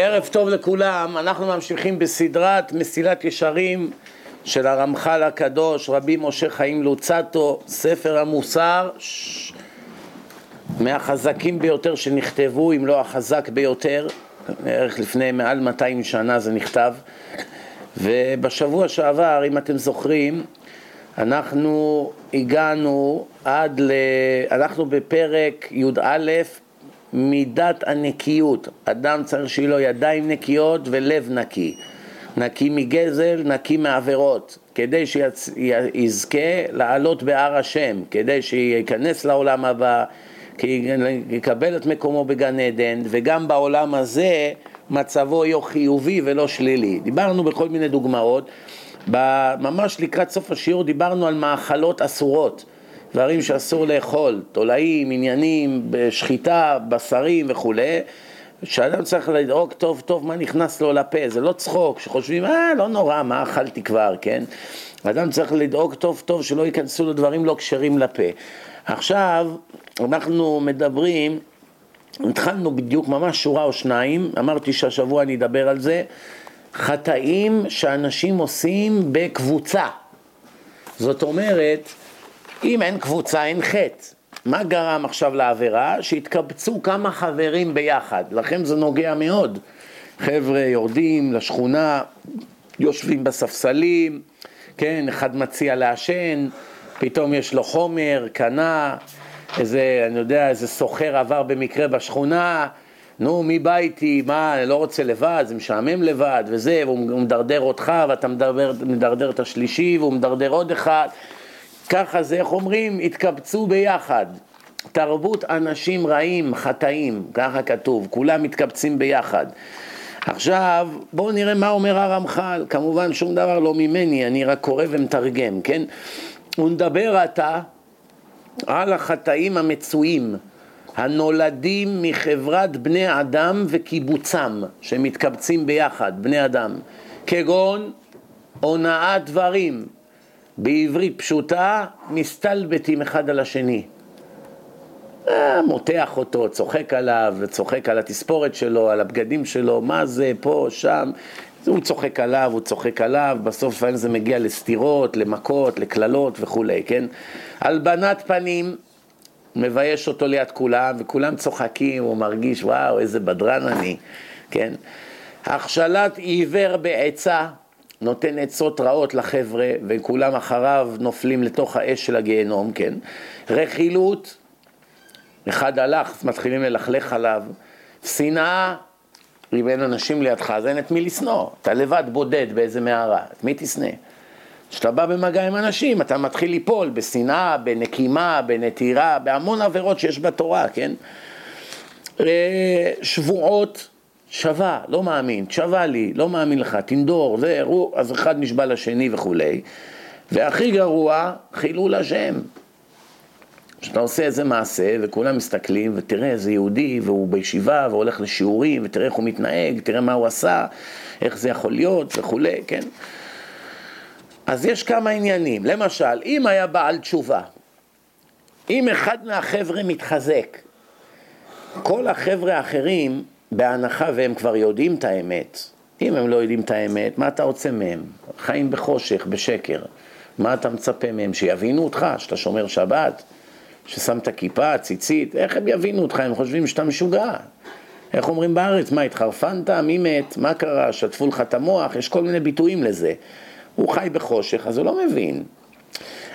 ערב טוב לכולם, אנחנו ממשיכים בסדרת מסילת ישרים של הרמח"ל הקדוש, רבי משה חיים לוצטו, ספר המוסר, ש... מהחזקים ביותר שנכתבו, אם לא החזק ביותר, בערך לפני מעל 200 שנה זה נכתב, ובשבוע שעבר, אם אתם זוכרים, אנחנו הגענו עד ל... אנחנו בפרק י"א מידת הנקיות. אדם צריך שיהיו לו ידיים נקיות ולב נקי. נקי מגזל, נקי מעבירות, כדי שיזכה לעלות בהר השם, כדי שייכנס לעולם הבא, יקבל את מקומו בגן עדן, וגם בעולם הזה מצבו יהיה חיובי ולא שלילי. דיברנו בכל מיני דוגמאות, ממש לקראת סוף השיעור דיברנו על מאכלות אסורות. דברים שאסור לאכול, תולעים, עניינים, שחיטה, בשרים וכולי, שאדם צריך לדאוג טוב טוב מה נכנס לו לפה, זה לא צחוק, שחושבים, אה, לא נורא, מה אכלתי כבר, כן? אדם צריך לדאוג טוב טוב שלא ייכנסו לו דברים לא כשרים לפה. עכשיו, אנחנו מדברים, התחלנו בדיוק ממש שורה או שניים, אמרתי שהשבוע אני אדבר על זה, חטאים שאנשים עושים בקבוצה. זאת אומרת, אם אין קבוצה אין חטא. מה גרם עכשיו לעבירה? שהתקבצו כמה חברים ביחד, לכם זה נוגע מאוד. חבר'ה יורדים לשכונה, יושבים בספסלים, כן, אחד מציע לעשן, פתאום יש לו חומר, קנה, איזה, אני יודע, איזה סוחר עבר במקרה בשכונה, נו, מי בא איתי, מה, אני לא רוצה לבד, זה משעמם לבד, וזה, והוא מדרדר אותך, ואתה מדרדר, מדרדר את השלישי, והוא מדרדר עוד אחד, ככה זה, איך אומרים, התקבצו ביחד. תרבות אנשים רעים, חטאים, ככה כתוב, כולם מתקבצים ביחד. עכשיו, בואו נראה מה אומר הרמח"ל, כמובן שום דבר לא ממני, אני רק קורא ומתרגם, כן? הוא מדבר עתה על החטאים המצויים, הנולדים מחברת בני אדם וקיבוצם, שמתקבצים ביחד, בני אדם, כגון הונאת דברים, בעברית פשוטה, מסתלבטים אחד על השני. אה, מותח אותו, צוחק עליו, צוחק על התספורת שלו, על הבגדים שלו, מה זה, פה, שם. הוא צוחק עליו, הוא צוחק עליו, בסוף לפעמים זה מגיע לסתירות, למכות, לקללות וכולי, כן? הלבנת פנים, מבייש אותו ליד כולם, וכולם צוחקים, הוא מרגיש, וואו, איזה בדרן אני, כן? הכשלת עיוור בעצה, נותן עצות רעות לחבר'ה, וכולם אחריו נופלים לתוך האש של הגיהנום, כן? רכילות, אחד הלך, מתחילים ללכלך עליו, שנאה, אם אין אנשים לידך, אז אין את מי לשנוא, אתה לבד בודד באיזה מערה, את מי תשנא? כשאתה בא במגע עם אנשים, אתה מתחיל ליפול בשנאה, בנקימה, בנטירה, בהמון עבירות שיש בתורה, כן? אה, שבועות, שווה, לא מאמין, שווה לי, לא מאמין לך, תנדור, זה, אז אחד נשבע לשני וכולי. והכי גרוע, חילול השם. כשאתה עושה איזה מעשה וכולם מסתכלים ותראה איזה יהודי והוא בישיבה והולך לשיעורים ותראה איך הוא מתנהג, תראה מה הוא עשה, איך זה יכול להיות וכולי, כן? אז יש כמה עניינים, למשל, אם היה בעל תשובה, אם אחד מהחבר'ה מתחזק, כל החבר'ה האחרים בהנחה והם כבר יודעים את האמת. אם הם לא יודעים את האמת, מה אתה רוצה מהם? חיים בחושך, בשקר. מה אתה מצפה מהם? שיבינו אותך, שאתה שומר שבת, ששמת כיפה, ציצית, איך הם יבינו אותך? הם חושבים שאתה משוגע. איך אומרים בארץ? מה, התחרפנת? מי מת? מה קרה? שטפו לך את המוח? יש כל מיני ביטויים לזה. הוא חי בחושך, אז הוא לא מבין.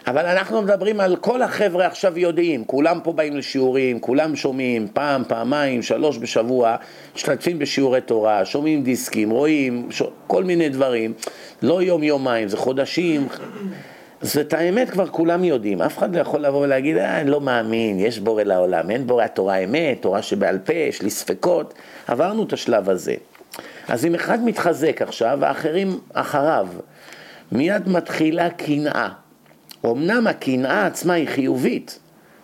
אבל אנחנו מדברים על כל החבר'ה עכשיו יודעים, כולם פה באים לשיעורים, כולם שומעים פעם, פעמיים, שלוש בשבוע, משתתפים בשיעורי תורה, שומעים דיסקים, רואים ש... כל מיני דברים, לא יום יומיים, זה חודשים. אז את האמת כבר כולם יודעים, אף אחד לא יכול לבוא ולהגיד, אה, אני לא מאמין, יש בורא לעולם, אין בורא תורה אמת, תורה שבעל פה, יש לי ספקות, עברנו את השלב הזה. אז אם אחד מתחזק עכשיו, האחרים אחריו, מיד מתחילה קנאה. אמנם הקנאה עצמה היא חיובית,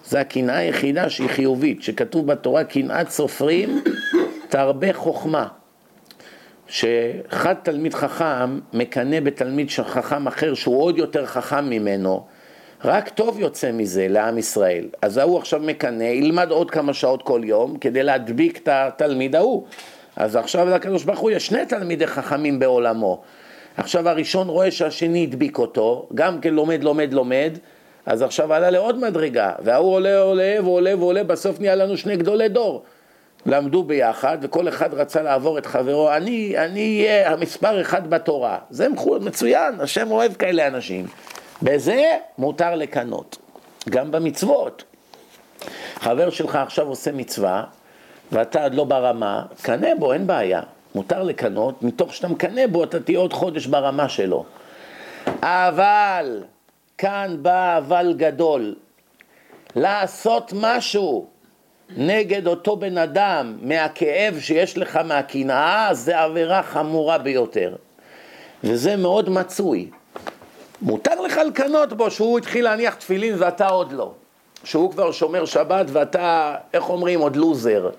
זו הקנאה היחידה שהיא חיובית, שכתוב בתורה קנאת סופרים תרבה חוכמה. שאחד תלמיד חכם מקנא בתלמיד חכם אחר שהוא עוד יותר חכם ממנו, רק טוב יוצא מזה לעם ישראל. אז ההוא עכשיו מקנא, ילמד עוד כמה שעות כל יום כדי להדביק את התלמיד ההוא. אז עכשיו לקדוש ברוך הוא יש שני תלמידי חכמים בעולמו. עכשיו הראשון רואה שהשני הדביק אותו, גם כן לומד, לומד, לומד, אז עכשיו עלה לעוד מדרגה, וההוא עולה, עולה, ועולה, ועולה, בסוף נהיה לנו שני גדולי דור. למדו ביחד, וכל אחד רצה לעבור את חברו, אני אהיה המספר אחד בתורה. זה מצוין, השם אוהב כאלה אנשים. בזה מותר לקנות, גם במצוות. חבר שלך עכשיו עושה מצווה, ואתה עוד לא ברמה, קנה בו, אין בעיה. מותר לקנות, מתוך שאתה מקנה בו אתה תהיה עוד חודש ברמה שלו. אבל, כאן בא אבל גדול, לעשות משהו נגד אותו בן אדם מהכאב שיש לך מהקנאה, זה עבירה חמורה ביותר. וזה מאוד מצוי. מותר לך לקנות בו שהוא התחיל להניח תפילין ואתה עוד לא. שהוא כבר שומר שבת ואתה, איך אומרים, עוד לוזר.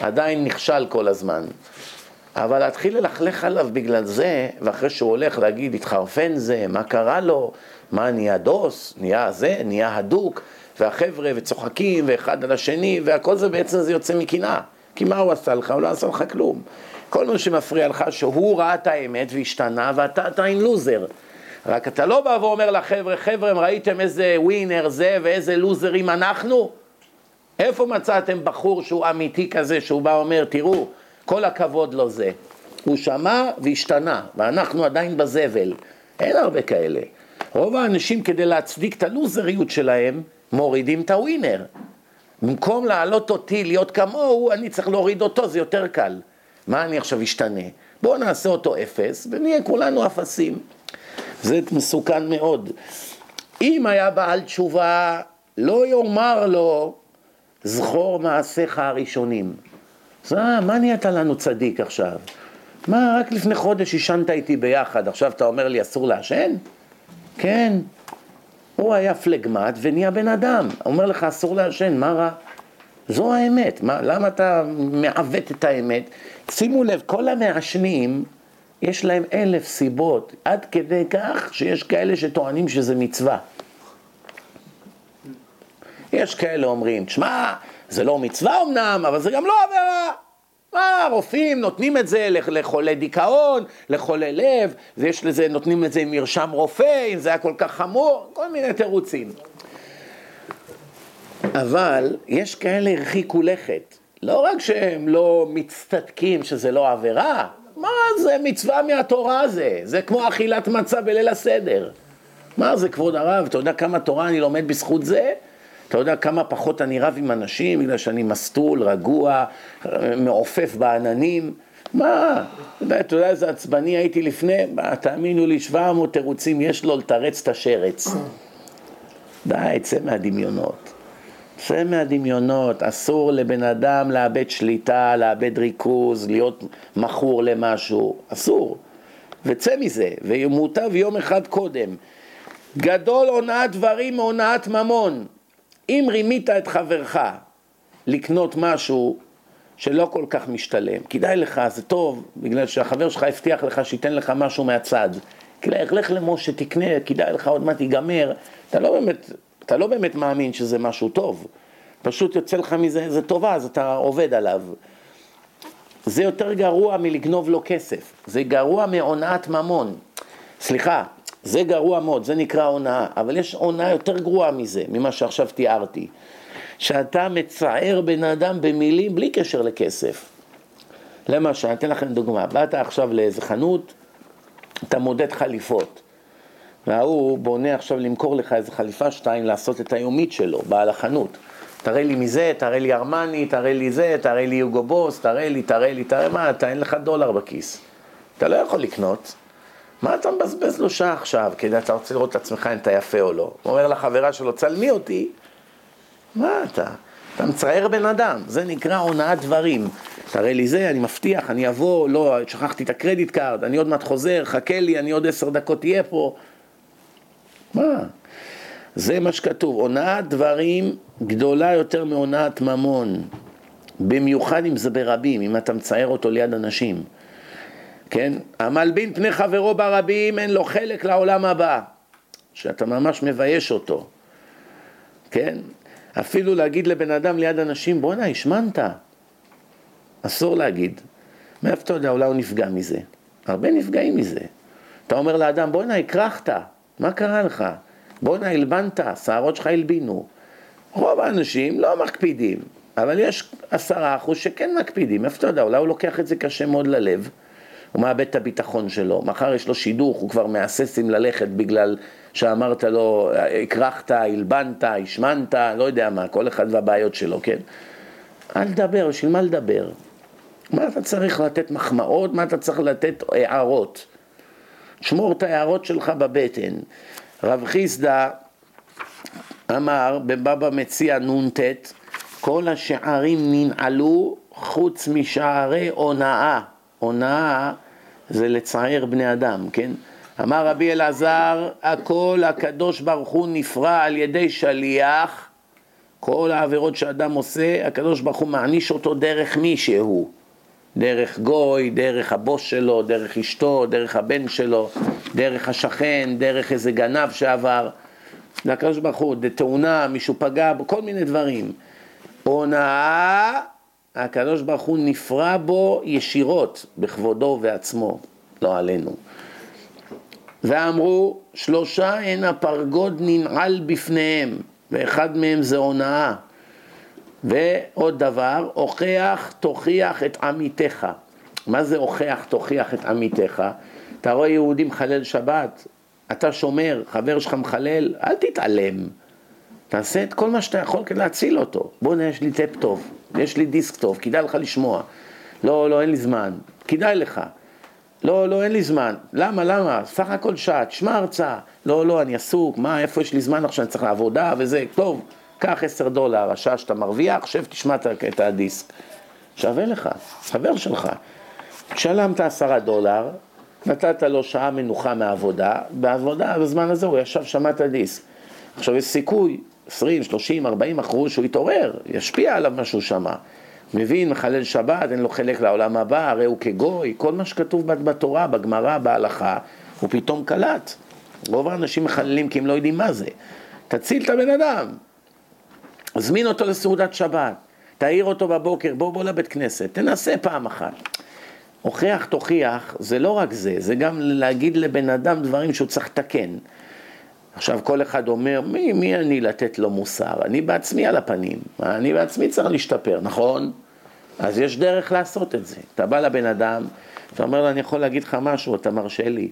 עדיין נכשל כל הזמן. אבל להתחיל ללכלך עליו בגלל זה, ואחרי שהוא הולך להגיד, התחרפן זה, מה קרה לו, מה נהיה דוס, נהיה זה, נהיה הדוק, והחבר'ה וצוחקים, ואחד על השני, והכל זה בעצם זה יוצא מקנאה. כי מה הוא עשה לך? הוא לא עשה לך כלום. כל מה שמפריע לך, שהוא ראה את האמת והשתנה, ואתה עדיין לוזר. רק אתה לא בא ואומר לחבר'ה, חבר'ה, ראיתם איזה ווינר זה ואיזה לוזרים אנחנו? איפה מצאתם בחור שהוא אמיתי כזה, שהוא בא ואומר, תראו, כל הכבוד לו זה. הוא שמע והשתנה, ואנחנו עדיין בזבל. אין הרבה כאלה. רוב האנשים כדי להצדיק את הלוזריות שלהם, מורידים את הווינר. במקום להעלות אותי, להיות כמוהו, אני צריך להוריד אותו, זה יותר קל. מה אני עכשיו אשתנה? בואו נעשה אותו אפס, ונהיה כולנו אפסים. זה מסוכן מאוד. אם היה בעל תשובה, לא יאמר לו, זכור מעשיך הראשונים. אה, מה נהיית לנו צדיק עכשיו? מה, רק לפני חודש עישנת איתי ביחד, עכשיו אתה אומר לי אסור לעשן? כן. הוא היה פלגמט ונהיה בן אדם. אומר לך אסור לעשן, מה רע? זו האמת. מה, למה אתה מעוות את האמת? שימו לב, כל המעשנים, יש להם אלף סיבות, עד כדי כך שיש כאלה שטוענים שזה מצווה. יש כאלה אומרים, תשמע, זה לא מצווה אמנם, אבל זה גם לא עבירה. מה, הרופאים נותנים את זה לחולי דיכאון, לחולי לב, ויש לזה, נותנים את זה עם מרשם רופא, אם זה היה כל כך חמור, כל מיני תירוצים. אבל יש כאלה הרחיקו לכת. לא רק שהם לא מצטדקים שזה לא עבירה, מה זה מצווה מהתורה זה? זה כמו אכילת מצה בליל הסדר. מה זה כבוד הרב, אתה יודע כמה תורה אני לומד בזכות זה? אתה יודע כמה פחות אני רב עם אנשים, בגלל שאני מסטול, רגוע, מעופף בעננים. מה? אתה יודע איזה עצבני הייתי לפני? תאמינו לי, 700 תירוצים יש לו לתרץ את השרץ. די, צא מהדמיונות. צא מהדמיונות, אסור לבן אדם לאבד שליטה, לאבד ריכוז, להיות מכור למשהו, אסור. וצא מזה, ומוטב יום אחד קודם. גדול הונאת דברים מהונאת ממון. אם רימית את חברך לקנות משהו שלא כל כך משתלם, כדאי לך, זה טוב, בגלל שהחבר שלך הבטיח לך שייתן לך משהו מהצד. לך, לך למשה, תקנה, כדאי לך, עוד מעט ייגמר. אתה לא באמת, אתה לא באמת מאמין שזה משהו טוב. פשוט יוצא לך מזה איזה טובה, אז אתה עובד עליו. זה יותר גרוע מלגנוב לו כסף. זה גרוע מהונאת ממון. סליחה, זה גרוע מאוד, זה נקרא הונאה, אבל יש הונאה יותר גרועה מזה, ממה שעכשיו תיארתי. שאתה מצער בן אדם במילים בלי קשר לכסף. למשל, אני אתן לכם דוגמה, באת עכשיו לאיזה חנות, אתה מודד חליפות, וההוא בונה עכשיו למכור לך איזה חליפה שתיים לעשות את היומית שלו, בעל החנות. תראה לי מזה, תראה לי ארמני, תראה לי זה, תראה לי יוגו בוס, תראה לי, תראה לי, תראה מה, אתה אין לך דולר בכיס. אתה לא יכול לקנות. מה אתה מבזבז לו שעה עכשיו, כדי אתה רוצה לראות את עצמך אם אתה יפה או לא? הוא אומר לחברה שלו, צלמי אותי. מה אתה? אתה מצער בן אדם, זה נקרא הונאת דברים. תראה לי זה, אני מבטיח, אני אבוא, לא, שכחתי את ה credit card, אני עוד מעט חוזר, חכה לי, אני עוד עשר דקות אהיה פה. מה? זה מה שכתוב, הונאת דברים גדולה יותר מהונאת ממון. במיוחד אם זה ברבים, אם אתה מצער אותו ליד אנשים. כן? המלבין פני חברו ברבים אין לו חלק לעולם הבא, שאתה ממש מבייש אותו, כן? אפילו להגיד לבן אדם ליד אנשים, בואנה, השמנת. אסור להגיד. מאיפה אתה יודע, אולי הוא נפגע מזה. הרבה נפגעים מזה. אתה אומר לאדם, בואנה, הקרחת, מה קרה לך? בואנה, הלבנת, שערות שלך הלבינו. רוב האנשים לא מקפידים, אבל יש עשרה אחוז שכן מקפידים. איפה אתה יודע, אולי הוא לוקח את זה קשה מאוד ללב. הוא מאבד את הביטחון שלו, מחר יש לו שידוך, הוא כבר מהסס אם ללכת בגלל שאמרת לו, הקרחת, הלבנת, השמנת, לא יודע מה, כל אחד והבעיות שלו, כן? אל תדבר, בשביל מה לדבר? מה אתה צריך לתת מחמאות, מה אתה צריך לתת הערות? שמור את ההערות שלך בבטן. רב חיסדא אמר בבבא מציע נ"ט, כל השערים ננעלו חוץ משערי הונאה. הונאה זה לצער בני אדם, כן? אמר רבי אלעזר, הכל הקדוש ברוך הוא נפרע על ידי שליח, כל העבירות שאדם עושה, הקדוש ברוך הוא מעניש אותו דרך מי שהוא. דרך גוי, דרך הבוס שלו, דרך אשתו, דרך הבן שלו, דרך השכן, דרך איזה גנב שעבר. זה הקדוש ברוך הוא, תאונה, מישהו פגע, כל מיני דברים. הונאה, הקדוש ברוך הוא נפרע בו ישירות, בכבודו ובעצמו, לא עלינו. ואמרו, שלושה הן הפרגוד ננעל בפניהם, ואחד מהם זה הונאה. ועוד דבר, הוכח תוכיח את עמיתך. מה זה הוכח תוכיח את עמיתך? אתה רואה יהודי מחלל שבת, אתה שומר, חבר שלך מחלל, אל תתעלם. תעשה את כל מה שאתה יכול כדי להציל אותו. בוא'נה, יש לי טפ טוב, יש לי דיסק טוב, כדאי לך לשמוע. לא, לא, אין לי זמן. כדאי לך. לא, לא, אין לי זמן. למה, למה? סך הכל שעה, תשמע הרצאה. לא, לא, אני עסוק, מה, איפה יש לי זמן עכשיו, אני צריך לעבודה וזה, טוב. קח עשר דולר, השעה שאתה מרוויח, שב תשמע את הדיסק. שווה לך, חבר שלך. שלמת עשרה דולר, נתת לו שעה מנוחה מהעבודה, בעבודה, בזמן הזה הוא ישב, שמע את הדיסק. עכשיו יש סיכוי, 20, 30, 40 אחוז שהוא יתעורר, ישפיע עליו מה שהוא שמע. מבין, מחלל שבת, אין לו חלק לעולם הבא, הרי הוא כגוי, כל מה שכתוב בתורה, בגמרא, בהלכה, הוא פתאום קלט. רוב האנשים מחללים כי הם לא יודעים מה זה. תציל את הבן אדם, הזמין אותו לסעודת שבת, תעיר אותו בבוקר, בוא בוא לבית כנסת, תנסה פעם אחת. הוכיח תוכיח, זה לא רק זה, זה גם להגיד לבן אדם דברים שהוא צריך לתקן. עכשיו כל אחד אומר, מי, מי אני לתת לו מוסר? אני בעצמי על הפנים, אני בעצמי צריך להשתפר, נכון? אז יש דרך לעשות את זה. אתה בא לבן אדם, אתה אומר לו, אני יכול להגיד לך משהו, אתה מרשה לי.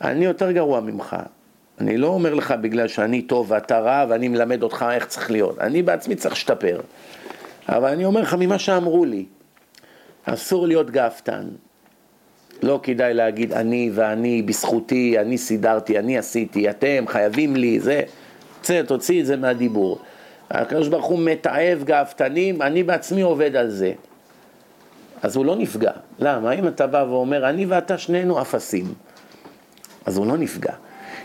אני יותר גרוע ממך, אני לא אומר לך בגלל שאני טוב ואתה רע ואני מלמד אותך איך צריך להיות. אני בעצמי צריך להשתפר. אבל אני אומר לך ממה שאמרו לי, אסור להיות גאוותן. לא כדאי להגיד אני ואני, בזכותי, אני סידרתי, אני עשיתי, אתם חייבים לי, זה. צא, תוציא את זה מהדיבור. הקדוש ברוך הוא מתעב גאוותנים, אני בעצמי עובד על זה. אז הוא לא נפגע. למה? אם אתה בא ואומר, אני ואתה שנינו אפסים, אז הוא לא נפגע.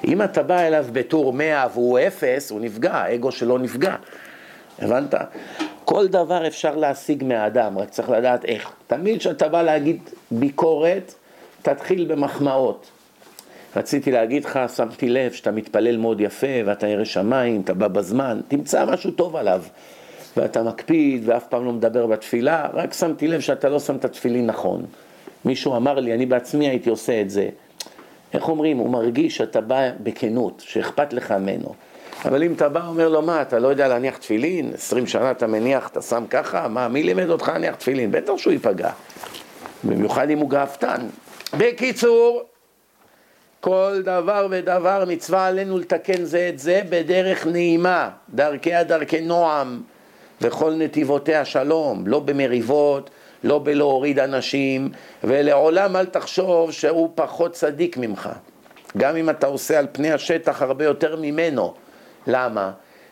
אם אתה בא אליו בתור 100 והוא אפס, הוא נפגע, האגו שלו נפגע. הבנת? כל דבר אפשר להשיג מהאדם, רק צריך לדעת איך. תמיד כשאתה בא להגיד ביקורת, תתחיל במחמאות. רציתי להגיד לך, שמתי לב שאתה מתפלל מאוד יפה ואתה ירא שמיים, אתה בא בזמן, תמצא משהו טוב עליו. ואתה מקפיד ואף פעם לא מדבר בתפילה, רק שמתי לב שאתה לא שם את התפילין נכון. מישהו אמר לי, אני בעצמי הייתי עושה את זה. איך אומרים, הוא מרגיש שאתה בא בכנות, שאכפת לך ממנו. אבל אם אתה בא אומר לו, מה, אתה לא יודע להניח תפילין? עשרים שנה אתה מניח, אתה שם ככה? מה, מי לימד אותך להניח תפילין? בטח שהוא ייפגע. במיוחד אם הוא גאוותן. בקיצור, כל דבר ודבר מצווה עלינו לתקן זה את זה בדרך נעימה, דרכיה דרכי נועם, וכל נתיבותיה שלום, לא במריבות, לא בלהוריד אנשים, ולעולם אל תחשוב שהוא פחות צדיק ממך. גם אם אתה עושה על פני השטח הרבה יותר ממנו. למה?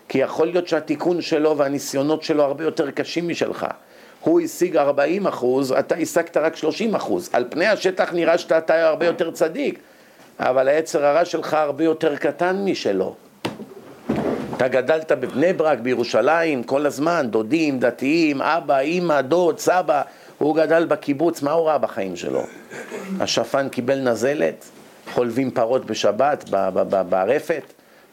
כי יכול להיות שהתיקון שלו והניסיונות שלו הרבה יותר קשים משלך. הוא השיג 40 אחוז, אתה השגת רק 30 אחוז. על פני השטח נראה שאתה הרבה יותר צדיק, אבל היצר הרע שלך הרבה יותר קטן משלו. אתה גדלת בבני ברק, בירושלים, כל הזמן, דודים, דתיים, אבא, אימא, דוד, סבא, הוא גדל בקיבוץ, מה הוא ראה בחיים שלו? השפן קיבל נזלת, חולבים פרות בשבת, ברפת,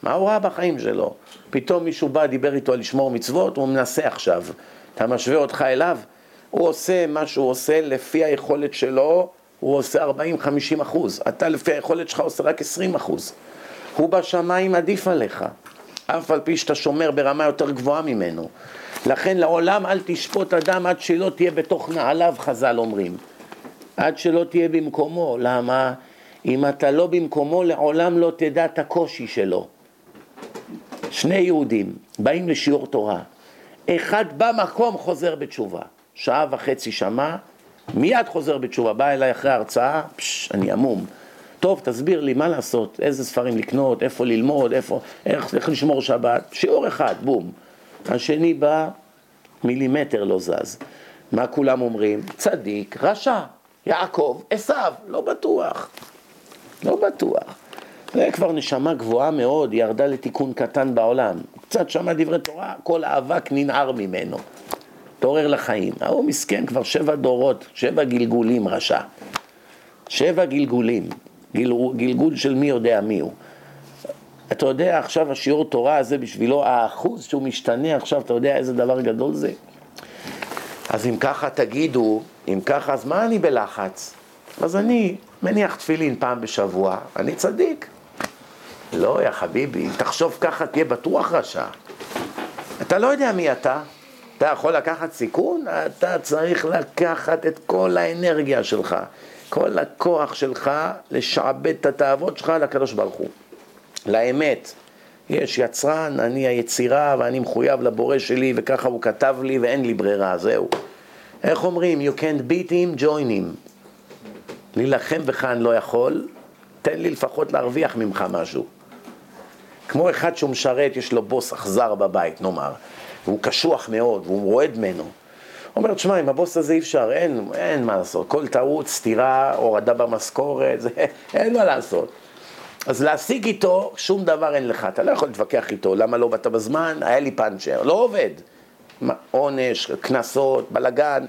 מה הוא ראה בחיים שלו? פתאום מישהו בא, דיבר איתו על לשמור מצוות, הוא מנסה עכשיו. אתה משווה אותך אליו? הוא עושה מה שהוא עושה לפי היכולת שלו, הוא עושה 40-50 אחוז. אתה לפי היכולת שלך עושה רק 20 אחוז. הוא בשמיים עדיף עליך, אף על פי שאתה שומר ברמה יותר גבוהה ממנו. לכן לעולם אל תשפוט אדם עד שלא תהיה בתוך נעליו, חז"ל אומרים. עד שלא תהיה במקומו. למה? אם אתה לא במקומו, לעולם לא תדע את הקושי שלו. שני יהודים באים לשיעור תורה. אחד במקום חוזר בתשובה. שעה וחצי שמע, מיד חוזר בתשובה. בא אליי אחרי ההרצאה, פשש, אני עמום. טוב, תסביר לי מה לעשות, איזה ספרים לקנות, איפה ללמוד, איפה, איך, איך לשמור שבת. שיעור אחד, בום. השני בא, מילימטר לא זז. מה כולם אומרים? צדיק, רשע, יעקב, עשיו, לא בטוח. לא בטוח. זה כבר נשמה גבוהה מאוד, היא ירדה לתיקון קטן בעולם. קצת שמע דברי תורה, כל האבק ננער ממנו. תעורר לחיים. ההוא מסכן כבר שבע דורות, שבע גלגולים רשע. שבע גלגולים. גל, גלגול של מי יודע מי הוא. אתה יודע עכשיו השיעור תורה הזה בשבילו, האחוז שהוא משתנה עכשיו, אתה יודע איזה דבר גדול זה? אז אם ככה תגידו, אם ככה, אז מה אני בלחץ? אז אני מניח תפילין פעם בשבוע, אני צדיק. לא, יא חביבי, אם תחשוב ככה, תהיה בטוח רשע. אתה לא יודע מי אתה. אתה יכול לקחת סיכון? אתה צריך לקחת את כל האנרגיה שלך, כל הכוח שלך, לשעבד את התאוות שלך לקדוש ברוך הוא. לאמת. יש יצרן, אני היצירה ואני מחויב לבורא שלי וככה הוא כתב לי ואין לי ברירה, זהו. איך אומרים? You can't beat him, join him. להילחם בך אני לא יכול, תן לי לפחות להרוויח ממך משהו. כמו אחד שהוא משרת, יש לו בוס אכזר בבית, נאמר, והוא קשוח מאוד, והוא רועד ממנו. הוא אומר, תשמע, עם הבוס הזה אי אפשר, אין, אין מה לעשות. כל טעות, סתירה, הורדה במשכורת, זה, אין מה לעשות. אז להשיג איתו, שום דבר אין לך. אתה לא יכול להתווכח איתו, למה לא באת בזמן? היה לי פאנצ'ר, לא עובד. עונש, קנסות, בלאגן.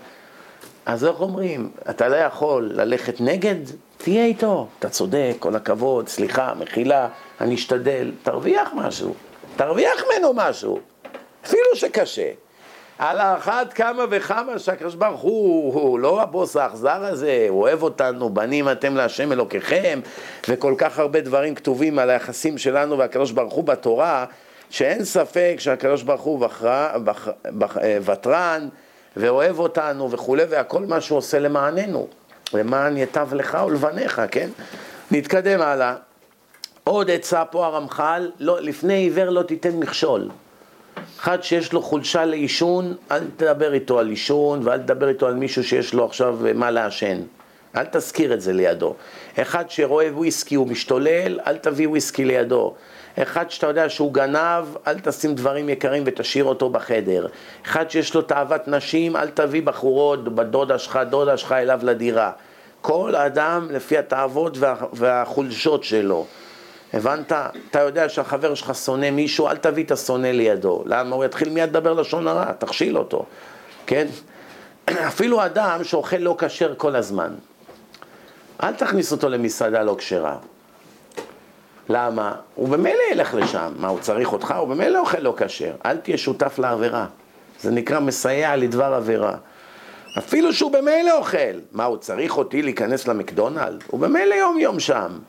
אז איך אומרים? אתה לא יכול ללכת נגד? תהיה איתו. אתה צודק, כל הכבוד, סליחה, מחילה, אני אשתדל. תרוויח משהו. תרוויח ממנו משהו. אפילו שקשה. על האחת כמה וכמה שהקדוש ברוך הוא, הוא לא הבוס האכזר הזה, הוא אוהב אותנו, בנים אתם להשם אלוקיכם, וכל כך הרבה דברים כתובים על היחסים שלנו והקדוש ברוך הוא בתורה, שאין ספק שהקדוש ברוך הוא בחרה, בח, בח, אה, ותרן ואוהב אותנו וכולי, והכל מה שהוא עושה למעננו, למען יטב לך ולבניך, כן? נתקדם הלאה. עוד עצה פה הרמח"ל, לא, לפני עיוור לא תיתן מכשול. אחד שיש לו חולשה לעישון, אל תדבר איתו על עישון ואל תדבר איתו על מישהו שיש לו עכשיו אה, מה לעשן. אל תזכיר את זה לידו. אחד שרואה וויסקי הוא משתולל, אל תביא וויסקי לידו. אחד שאתה יודע שהוא גנב, אל תשים דברים יקרים ותשאיר אותו בחדר. אחד שיש לו תאוות נשים, אל תביא בחורות, בדודה שלך, דודה שלך אליו לדירה. כל אדם לפי התאוות וה, והחולשות שלו. הבנת? אתה יודע שהחבר שלך שונא מישהו, אל תביא את השונא לידו. למה? הוא יתחיל מיד לדבר לשון הרע, תכשיל אותו, כן? אפילו אדם שאוכל לא כשר כל הזמן, אל תכניס אותו למסעדה לא כשרה. למה? הוא במילא ילך לשם. מה, הוא צריך אותך? הוא במילא אוכל לא כשר. אל תהיה שותף לעבירה. זה נקרא מסייע לדבר עבירה. אפילו שהוא במילא אוכל. מה, הוא צריך אותי להיכנס למקדונלד? הוא במילא יום יום שם.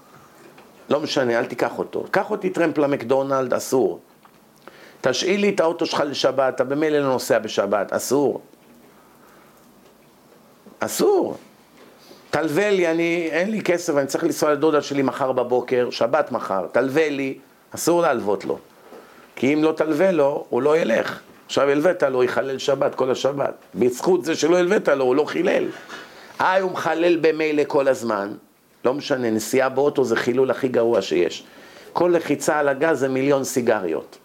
לא משנה, אל תיקח אותו. קח אותי טרמפ למקדונלד, אסור. תשאיל לי את האוטו שלך לשבת, אתה במילא לא נוסע בשבת, אסור. אסור. תלווה לי, אני, אין לי כסף, אני צריך לנסוע לדודה שלי מחר בבוקר, שבת מחר, תלווה לי, אסור להלוות לו. כי אם לא תלווה לו, הוא לא ילך. עכשיו הלווית לו, יחלל שבת כל השבת. בזכות זה שלא הלווית לו, הוא לא חילל. אה, הוא מחלל במילא כל הזמן, לא משנה, נסיעה באוטו זה חילול הכי גרוע שיש. כל לחיצה על הגז זה מיליון סיגריות.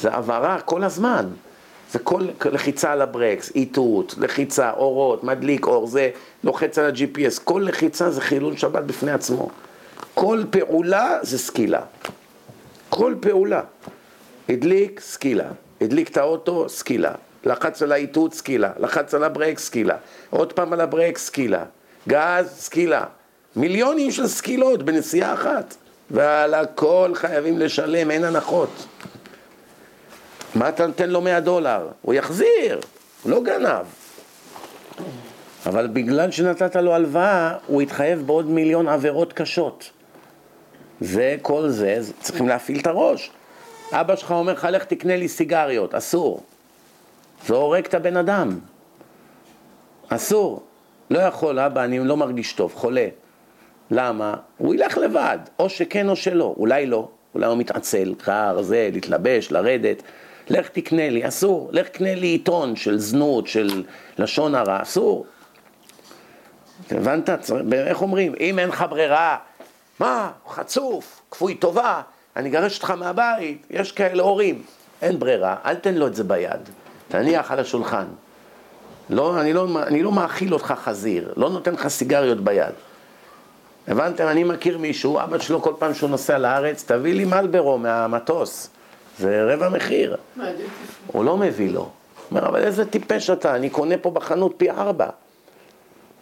זה הבהרה כל הזמן. זה כל לחיצה על הברקס, איתות, לחיצה, אורות, מדליק אור, זה לוחץ על ה-GPS, כל לחיצה זה חילול שבת בפני עצמו. כל פעולה זה סקילה. כל פעולה. הדליק, סקילה. הדליק את האוטו, סקילה. לחץ על האיתות, סקילה. לחץ על הברקס, סקילה. עוד פעם על הברקס, סקילה. גז, סקילה. מיליונים של סקילות בנסיעה אחת. ועל הכל חייבים לשלם, אין הנחות. מה אתה נותן לו 100 דולר? הוא יחזיר, הוא לא גנב. אבל בגלל שנתת לו הלוואה, הוא התחייב בעוד מיליון עבירות קשות. זה, כל זה, צריכים להפעיל את הראש. אבא שלך אומר לך, לך תקנה לי סיגריות, אסור. זה הורג את הבן אדם. אסור. לא יכול, אבא, אני לא מרגיש טוב, חולה. למה? הוא ילך לבד, או שכן או שלא, אולי לא, אולי הוא מתעצל, קר, זה, להתלבש, לרדת. לך תקנה לי, אסור. לך קנה לי עיתון של זנות, של לשון הרע, אסור. הבנת? איך אומרים? אם אין לך ברירה, מה, חצוף, כפוי טובה, אני אגרש אותך מהבית, יש כאלה הורים. אין ברירה, אל תן לו את זה ביד, תניח על השולחן. לא, אני, לא, אני לא מאכיל אותך חזיר, לא נותן לך סיגריות ביד. הבנתם? אני מכיר מישהו, אבא שלו כל פעם שהוא נוסע לארץ, תביא לי מלברו מהמטוס, זה רבע מחיר. הוא לא מביא לו. הוא אומר, אבל איזה טיפש אתה, אני קונה פה בחנות פי ארבע. הוא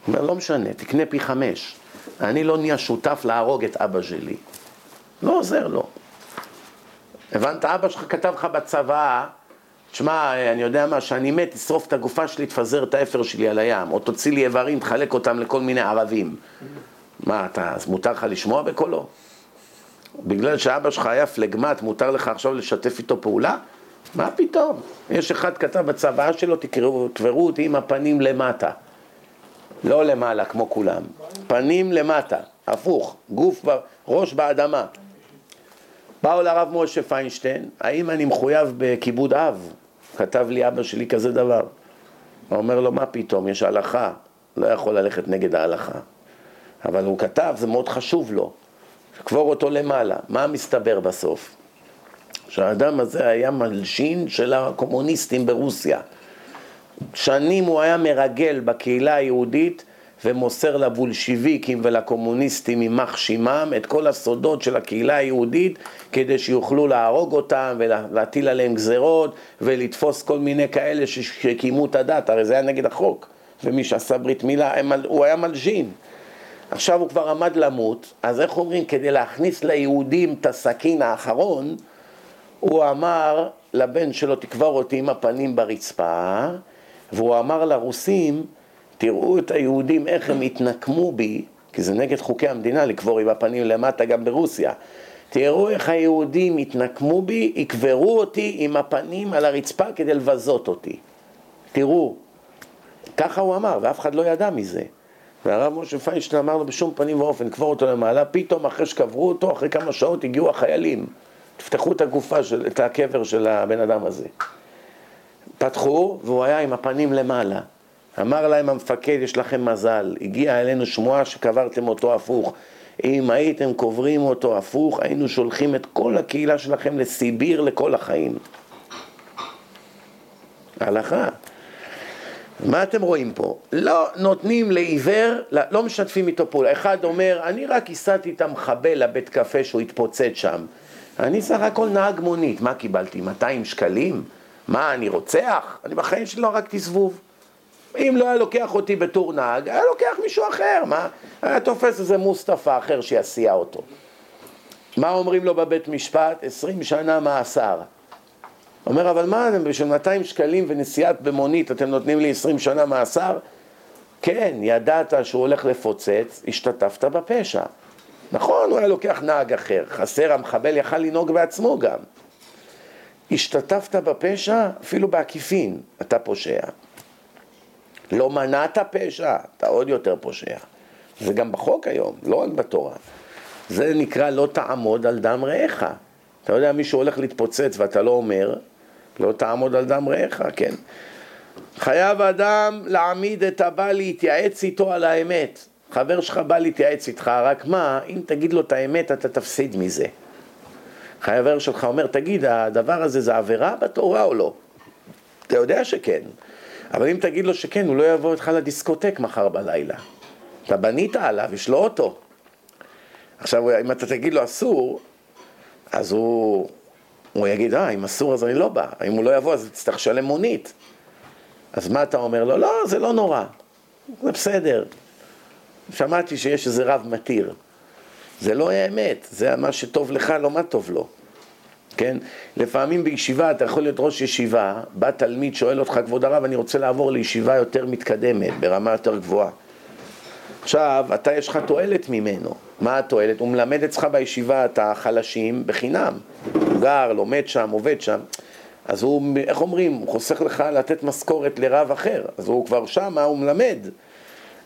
אומר, לא משנה, תקנה פי חמש. אני לא נהיה שותף להרוג את אבא שלי. לא עוזר לו. הבנת? אבא שלך כתב לך בצבא, תשמע, אני יודע מה, שאני מת, תשרוף את הגופה שלי, תפזר את האפר שלי על הים, או תוציא לי איברים, תחלק אותם לכל מיני ערבים. מה, אתה, אז מותר לך לשמוע בקולו? בגלל שאבא שלך היה פלגמט, מותר לך עכשיו לשתף איתו פעולה? מה פתאום? יש אחד כתב בצוואה שלו, תקראו, תברו אותי עם הפנים למטה. לא למעלה כמו כולם. פנים למטה, הפוך, גוף, ראש באדמה. באו לרב משה פיינשטיין, האם אני מחויב בכיבוד אב? כתב לי אבא שלי כזה דבר. הוא אומר לו, מה פתאום, יש הלכה, לא יכול ללכת נגד ההלכה. אבל הוא כתב, זה מאוד חשוב לו, קבור אותו למעלה. מה מסתבר בסוף? שהאדם הזה היה מלשין של הקומוניסטים ברוסיה. שנים הוא היה מרגל בקהילה היהודית ומוסר לבולשיביקים ולקומוניסטים יימח שמם את כל הסודות של הקהילה היהודית כדי שיוכלו להרוג אותם ולהטיל עליהם גזרות ולתפוס כל מיני כאלה שקיימו את הדת, הרי זה היה נגד החוק ומי שעשה ברית מילה, הוא היה מלשין עכשיו הוא כבר עמד למות, אז איך אומרים, כדי להכניס ליהודים את הסכין האחרון, הוא אמר לבן שלו, תקבר אותי עם הפנים ברצפה, והוא אמר לרוסים, תראו את היהודים איך הם התנקמו בי, כי זה נגד חוקי המדינה לקבור עם הפנים למטה גם ברוסיה. תראו איך היהודים התנקמו בי, יקברו אותי עם הפנים על הרצפה כדי לבזות אותי. תראו, ככה הוא אמר, ואף אחד לא ידע מזה. והרב משה פיינשטיין אמר לו בשום פנים ואופן, קבור אותו למעלה, פתאום אחרי שקברו אותו, אחרי כמה שעות הגיעו החיילים, תפתחו את הגופה, של, את הקבר של הבן אדם הזה. פתחו, והוא היה עם הפנים למעלה. אמר להם המפקד, יש לכם מזל, הגיעה אלינו שמועה שקברתם אותו הפוך. אם הייתם קוברים אותו הפוך, היינו שולחים את כל הקהילה שלכם לסיביר לכל החיים. הלכה. מה אתם רואים פה? לא נותנים לעיוור, לא משתפים איתו פעולה. אחד אומר, אני רק הסעתי את המחבל לבית קפה שהוא התפוצץ שם. אני סך הכל נהג מונית, מה קיבלתי? 200 שקלים? מה, אני רוצח? אני בחיים שלי לא הרגתי זבוב. אם לא היה לוקח אותי בתור נהג, היה לוקח מישהו אחר, מה? היה תופס איזה מוסטפא אחר שיסיע אותו. מה אומרים לו בבית משפט? 20 שנה מאסר. אומר, אבל מה, בשביל 200 שקלים ונסיעת במונית אתם נותנים לי 20 שנה מאסר? כן, ידעת שהוא הולך לפוצץ, השתתפת בפשע. נכון, הוא היה לוקח נהג אחר, חסר, המחבל יכל לנהוג בעצמו גם. השתתפת בפשע, אפילו בעקיפין, אתה פושע. לא מנעת פשע, אתה עוד יותר פושע. זה גם בחוק היום, לא רק בתורה. זה נקרא לא תעמוד על דם רעך. אתה יודע, מישהו הולך להתפוצץ ואתה לא אומר, לא תעמוד על דם רעך, כן? חייב אדם להעמיד את הבא להתייעץ איתו על האמת. חבר שלך בא להתייעץ איתך, רק מה, אם תגיד לו את האמת אתה תפסיד מזה. חבר שלך אומר, תגיד, הדבר הזה זה עבירה בתורה או לא? אתה יודע שכן. אבל אם תגיד לו שכן, הוא לא יבוא איתך לדיסקוטק מחר בלילה. אתה בנית עליו, יש לו אוטו. עכשיו, אם אתה תגיד לו אסור, אז הוא, הוא יגיד, אה, אם אסור אז אני לא בא. אם הוא לא יבוא אז תצטרך לשלם מונית. אז מה אתה אומר לו? לא, זה לא נורא. זה בסדר. שמעתי שיש איזה רב מתיר. זה לא האמת, זה מה שטוב לך, לא מה טוב לו. כן? לפעמים בישיבה אתה יכול להיות ראש ישיבה, בא תלמיד, שואל אותך, כבוד הרב, אני רוצה לעבור לישיבה יותר מתקדמת, ברמה יותר גבוהה. עכשיו, אתה יש לך תועלת ממנו. מה התועלת? הוא מלמד אצלך בישיבה את החלשים בחינם. גר, לומד שם, עובד שם. אז הוא, איך אומרים, הוא חוסך לך לתת משכורת לרב אחר. אז הוא כבר שם, הוא מלמד.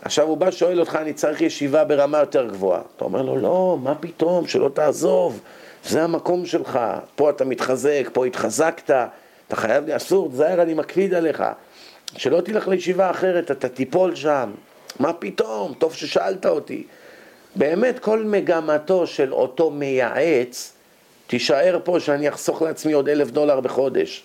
עכשיו הוא בא, שואל אותך, אני צריך ישיבה ברמה יותר גבוהה. אתה אומר לו, לא, מה פתאום, שלא תעזוב. זה המקום שלך, פה אתה מתחזק, פה התחזקת, אתה חייב, אסור, תזהר, אני מקפיד עליך. שלא תלך לישיבה אחרת, אתה תיפול שם. מה פתאום? טוב ששאלת אותי. באמת כל מגמתו של אותו מייעץ, תישאר פה שאני אחסוך לעצמי עוד אלף דולר בחודש.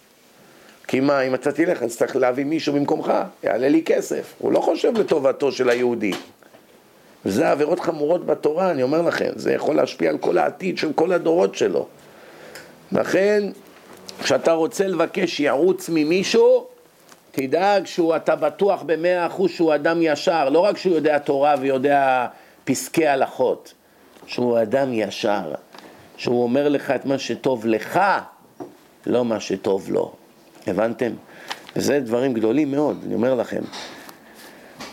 כי מה, אם אתה תלך, אז צריך להביא מישהו במקומך, יעלה לי כסף. הוא לא חושב לטובתו של היהודי. וזה עבירות חמורות בתורה, אני אומר לכם, זה יכול להשפיע על כל העתיד של כל הדורות שלו. לכן, כשאתה רוצה לבקש ייעוץ ממישהו, תדאג שאתה בטוח במאה אחוז שהוא אדם ישר, לא רק שהוא יודע תורה ויודע פסקי הלכות, שהוא אדם ישר, שהוא אומר לך את מה שטוב לך, לא מה שטוב לו. הבנתם? וזה דברים גדולים מאוד, אני אומר לכם.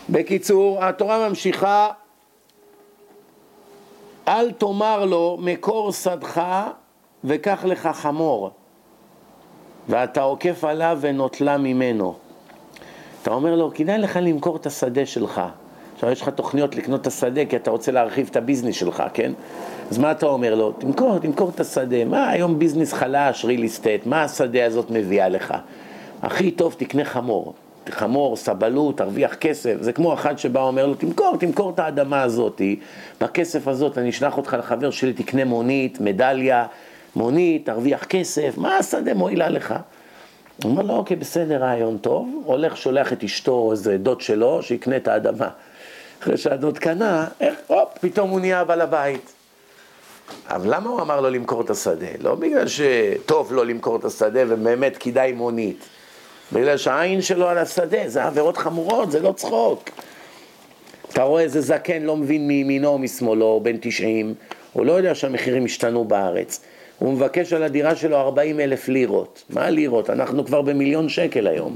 בקיצור, התורה ממשיכה, אל תאמר לו מכור שדך וקח לך חמור, ואתה עוקף עליו ונוטלה ממנו. אתה אומר לו, כדאי לך למכור את השדה שלך. עכשיו יש לך תוכניות לקנות את השדה כי אתה רוצה להרחיב את ה business שלך, כן? אז מה אתה אומר לו? תמכור, תמכור את השדה. מה היום business חלש, real estate, מה השדה הזאת מביאה לך? הכי טוב תקנה חמור. חמור, סבלות, תרוויח כסף. זה כמו אחד שבא ואומר לו, תמכור, תמכור את האדמה הזאתי. בכסף הזאת אני אשלח אותך לחבר שלי, תקנה מונית, מדליה, מונית, תרוויח כסף. מה השדה מועילה לך? הוא אומר לו, אוקיי, בסדר, רעיון טוב. הולך, שולח את אשתו איזה דוד שלו, שיקנה את האדמה. אחרי שהדוד קנה, איך, הופ, פתאום הוא נהיה בעל הבית. אבל למה הוא אמר לו למכור את השדה? לא בגלל שטוב לו למכור את השדה ובאמת כדאי מונית. בגלל שהעין שלו על השדה, זה עבירות חמורות, זה לא צחוק. אתה רואה איזה זקן לא מבין מימינו או משמאלו, בן 90, הוא לא יודע שהמחירים השתנו בארץ. הוא מבקש על הדירה שלו 40 אלף לירות. מה לירות? אנחנו כבר במיליון שקל היום.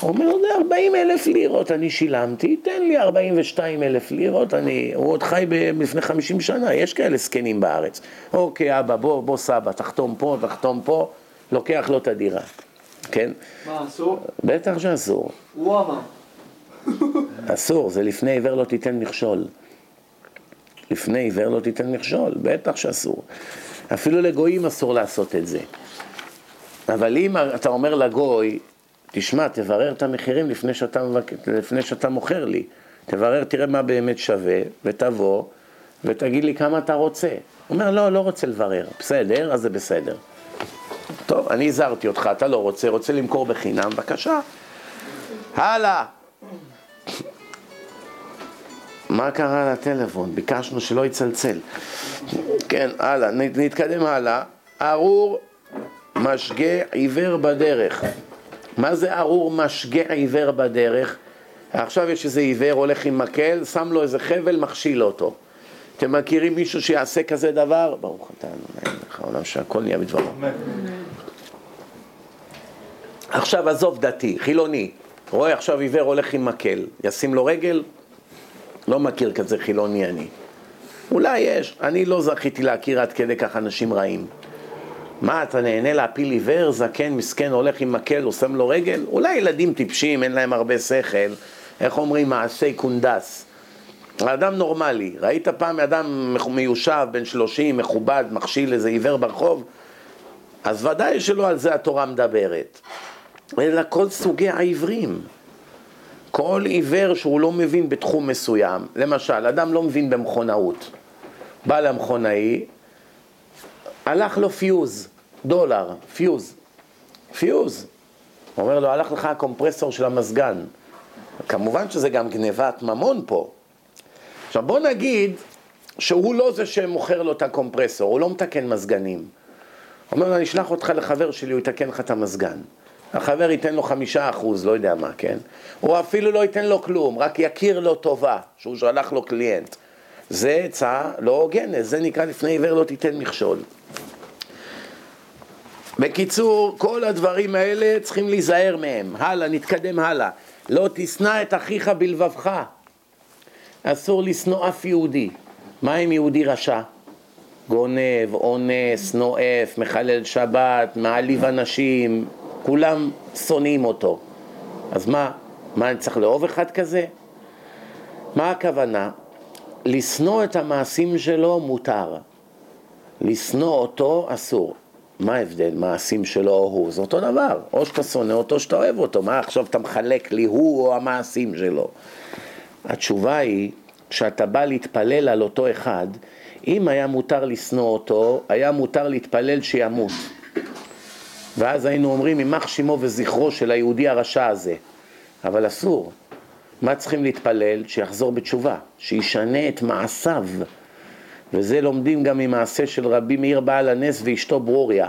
הוא אומר, זה 40 אלף לירות אני שילמתי, תן לי 42 אלף לירות, אני, הוא עוד חי לפני 50 שנה, יש כאלה זקנים בארץ. אוקיי, אבא, בוא, בוא סבא, תחתום פה, תחתום פה, לוקח לו את הדירה, כן? מה, אסור? בטח שאסור. הוא אמר. אסור, זה לפני עיוור לא תיתן מכשול. לפני עיוור לא תיתן מכשול, בטח שאסור. אפילו לגויים אסור לעשות את זה. אבל אם אתה אומר לגוי, תשמע, תברר את המחירים לפני שאתה, לפני שאתה מוכר לי. תברר, תראה מה באמת שווה, ותבוא, ותגיד לי כמה אתה רוצה. הוא אומר, לא, לא רוצה לברר. בסדר, אז זה בסדר. טוב, אני הזהרתי אותך, אתה לא רוצה, רוצה למכור בחינם, בבקשה. הלאה. מה קרה לטלפון? ביקשנו שלא יצלצל. כן, הלאה, נתקדם הלאה. ארור משגה עיוור בדרך. מה זה ארור משגה עיוור בדרך? עכשיו יש איזה עיוור הולך עם מקל, שם לו איזה חבל, מכשיל אותו. אתם מכירים מישהו שיעשה כזה דבר? ברוך אתה אלוהים לך עולם שהכל נהיה בדברו. עכשיו עזוב דתי, חילוני, רואה עכשיו עיוור הולך עם מקל, ישים לו רגל? לא מכיר כזה חילוני אני. אולי יש, אני לא זכיתי להכיר עד כדי כך אנשים רעים. מה, אתה נהנה להפיל עיוור, זקן, מסכן, הולך עם מקל, הוא שם לו רגל? אולי ילדים טיפשים, אין להם הרבה שכל, איך אומרים, מעשי קונדס. אדם נורמלי, ראית פעם אדם מיושב, בן שלושים, מכובד, מכשיל איזה עיוור ברחוב? אז ודאי שלא על זה התורה מדברת, אלא כל סוגי העיוורים. כל עיוור שהוא לא מבין בתחום מסוים, למשל, אדם לא מבין במכונאות, בא למכונאי, הלך לו פיוז, דולר, פיוז, פיוז. הוא אומר לו, הלך לך הקומפרסור של המזגן. כמובן שזה גם גניבת ממון פה. עכשיו בוא נגיד שהוא לא זה שמוכר לו את הקומפרסור, הוא לא מתקן מזגנים. הוא אומר לו, אני אשלח אותך לחבר שלי, הוא יתקן לך את המזגן. החבר ייתן לו חמישה אחוז, לא יודע מה, כן? הוא אפילו לא ייתן לו כלום, רק יכיר לו טובה, שהוא שלח לו קליינט. זה עצה לא הוגנת, זה נקרא לפני עיוור לא תיתן מכשול. בקיצור, כל הדברים האלה צריכים להיזהר מהם. הלאה, נתקדם הלאה. לא תשנא את אחיך בלבבך. אסור לשנוא אף יהודי. מה עם יהודי רשע? גונב, אונס, נואף, מחלל שבת, מעליב אנשים, כולם שונאים אותו. אז מה, מה אני צריך לאהוב אחד כזה? מה הכוונה? לשנוא את המעשים שלו מותר, לשנוא אותו אסור. מה ההבדל? מעשים שלו או הוא? זה אותו דבר. או שאתה שונא אותו או שאתה אוהב אותו. מה עכשיו אתה מחלק לי הוא או המעשים שלו? התשובה היא, כשאתה בא להתפלל על אותו אחד, אם היה מותר לשנוא אותו, היה מותר להתפלל שימות. ואז היינו אומרים, יימח שמו וזכרו של היהודי הרשע הזה. אבל אסור. מה צריכים להתפלל? שיחזור בתשובה, שישנה את מעשיו. וזה לומדים גם ממעשה של רבי מאיר בעל הנס ואשתו ברוריה,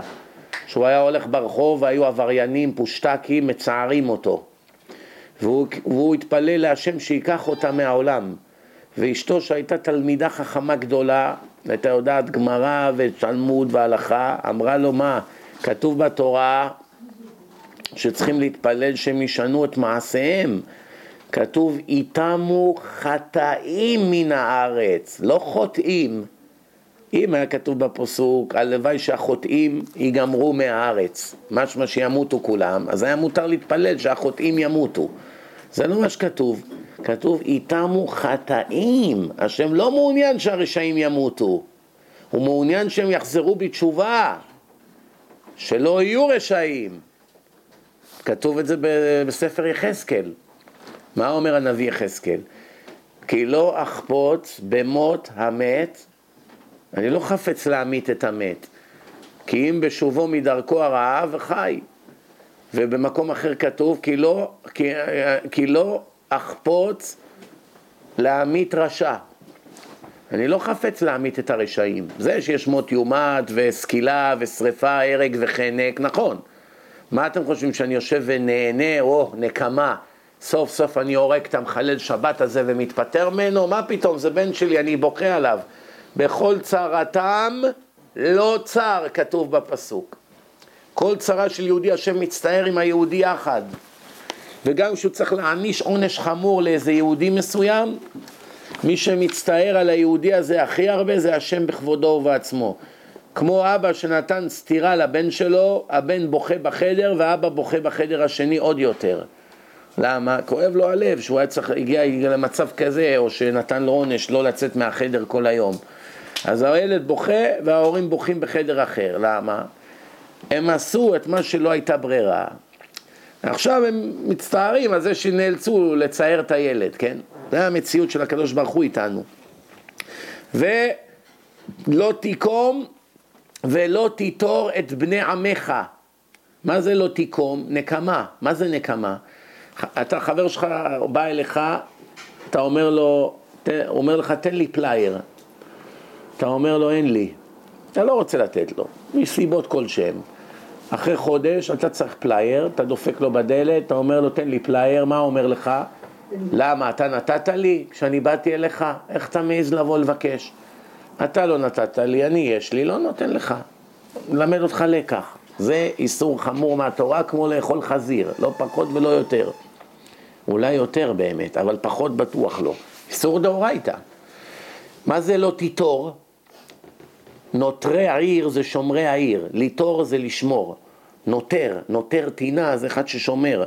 שהוא היה הולך ברחוב והיו עבריינים, פושטקים, מצערים אותו. והוא, והוא התפלל להשם שייקח אותה מהעולם. ואשתו שהייתה תלמידה חכמה גדולה, הייתה יודעת גמרא ותלמוד והלכה, אמרה לו מה, כתוב בתורה שצריכים להתפלל שהם ישנו את מעשיהם. כתוב איתמו חטאים מן הארץ, לא חוטאים. אם היה כתוב בפסוק, הלוואי שהחוטאים ייגמרו מהארץ, משמע שימותו כולם, אז היה מותר להתפלל שהחוטאים ימותו. זה לא מה שכתוב. כתוב איתמו חטאים. השם לא מעוניין שהרשעים ימותו, הוא מעוניין שהם יחזרו בתשובה, שלא יהיו רשעים. כתוב את זה בספר יחזקאל. מה אומר הנביא יחזקאל? כי לא אחפוץ במות המת, אני לא חפץ להמית את המת, כי אם בשובו מדרכו הרעה וחי. ובמקום אחר כתוב, כי לא, כי, כי לא אחפוץ להמית רשע. אני לא חפץ להמית את הרשעים. זה שיש מות יומת וסקילה ושריפה, הרג וחנק, נכון. מה אתם חושבים, שאני יושב ונהנה, או נקמה, סוף סוף אני הורג את המחלל שבת הזה ומתפטר ממנו? מה פתאום, זה בן שלי, אני בוכה עליו. בכל צרתם לא צר, כתוב בפסוק. כל צרה של יהודי השם מצטער עם היהודי יחד. וגם כשהוא צריך להעניש עונש חמור לאיזה יהודי מסוים, מי שמצטער על היהודי הזה הכי הרבה זה השם בכבודו ובעצמו. כמו אבא שנתן סטירה לבן שלו, הבן בוכה בחדר ואבא בוכה בחדר השני עוד יותר. למה? כואב לו הלב שהוא היה צריך, הגיע למצב כזה, או שנתן לו עונש לא לצאת מהחדר כל היום. אז הילד בוכה וההורים בוכים בחדר אחר. למה? הם עשו את מה שלא הייתה ברירה. עכשיו הם מצטערים על זה שנאלצו לצייר את הילד, כן? זה המציאות של הקדוש ברוך הוא איתנו. ולא תיקום ולא תיטור את בני עמך. מה זה לא תיקום? נקמה. מה זה נקמה? אתה, חבר שלך בא אליך, אתה אומר לו, הוא אומר לך, תן לי פלייר. אתה אומר לו, אין לי. אתה לא רוצה לתת לו, מסיבות כלשהן. אחרי חודש אתה צריך פלייר, אתה דופק לו בדלת, אתה אומר לו, תן לי פלייר, מה אומר לך? למה, אתה נתת לי כשאני באתי אליך? איך אתה מעז לבוא לבקש? אתה לא נתת לי, אני יש לי, לא נותן לך. מלמד אותך לקח. זה איסור חמור מהתורה כמו לאכול חזיר, לא פחות ולא יותר. אולי יותר באמת, אבל פחות בטוח לא. איסור דאורייתא. מה זה לא תיטור? נוטרי העיר זה שומרי העיר, ליטור זה לשמור. נוטר, נוטר טינה זה אחד ששומר,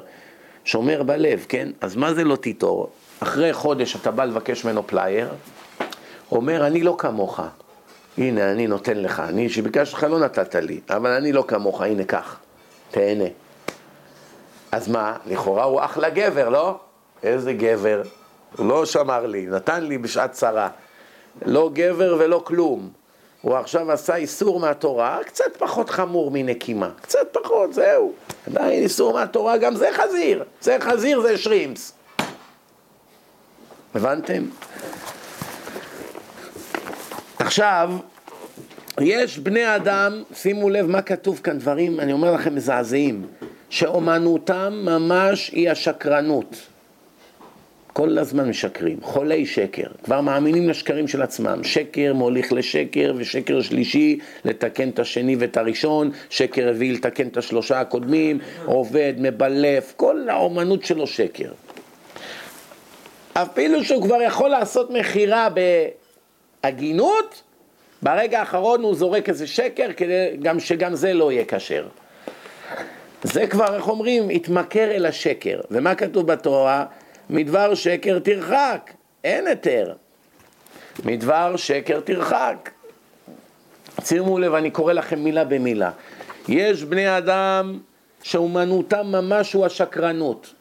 שומר בלב, כן? אז מה זה לא תיטור? אחרי חודש אתה בא לבקש ממנו פלייר, אומר אני לא כמוך, הנה אני נותן לך, אני שביקשתי לך לא נתת לי, אבל אני לא כמוך, הנה קח, תהנה. אז מה, לכאורה הוא אחלה גבר, לא? איזה גבר, הוא לא שמר לי, נתן לי בשעת צרה. לא גבר ולא כלום. הוא עכשיו עשה איסור מהתורה, קצת פחות חמור מנקימה, קצת פחות, זהו. עדיין איסור מהתורה, גם זה חזיר. זה חזיר, זה שרימפס. הבנתם? עכשיו, יש בני אדם, שימו לב מה כתוב כאן, דברים, אני אומר לכם, מזעזעים, שאומנותם ממש היא השקרנות. כל הזמן משקרים, חולי שקר, כבר מאמינים לשקרים של עצמם, שקר מוליך לשקר ושקר שלישי לתקן את השני ואת הראשון, שקר רביעי לתקן את השלושה הקודמים, עובד, מבלף, כל האומנות שלו שקר. אפילו שהוא כבר יכול לעשות מכירה בהגינות, ברגע האחרון הוא זורק איזה שקר כדי גם שגם זה לא יהיה כשר. זה כבר, איך אומרים, התמכר אל השקר. ומה כתוב בתורה? מדבר שקר תרחק, אין היתר. מדבר שקר תרחק. שימו לב, אני קורא לכם מילה במילה. יש בני אדם שאומנותם ממש הוא השקרנות.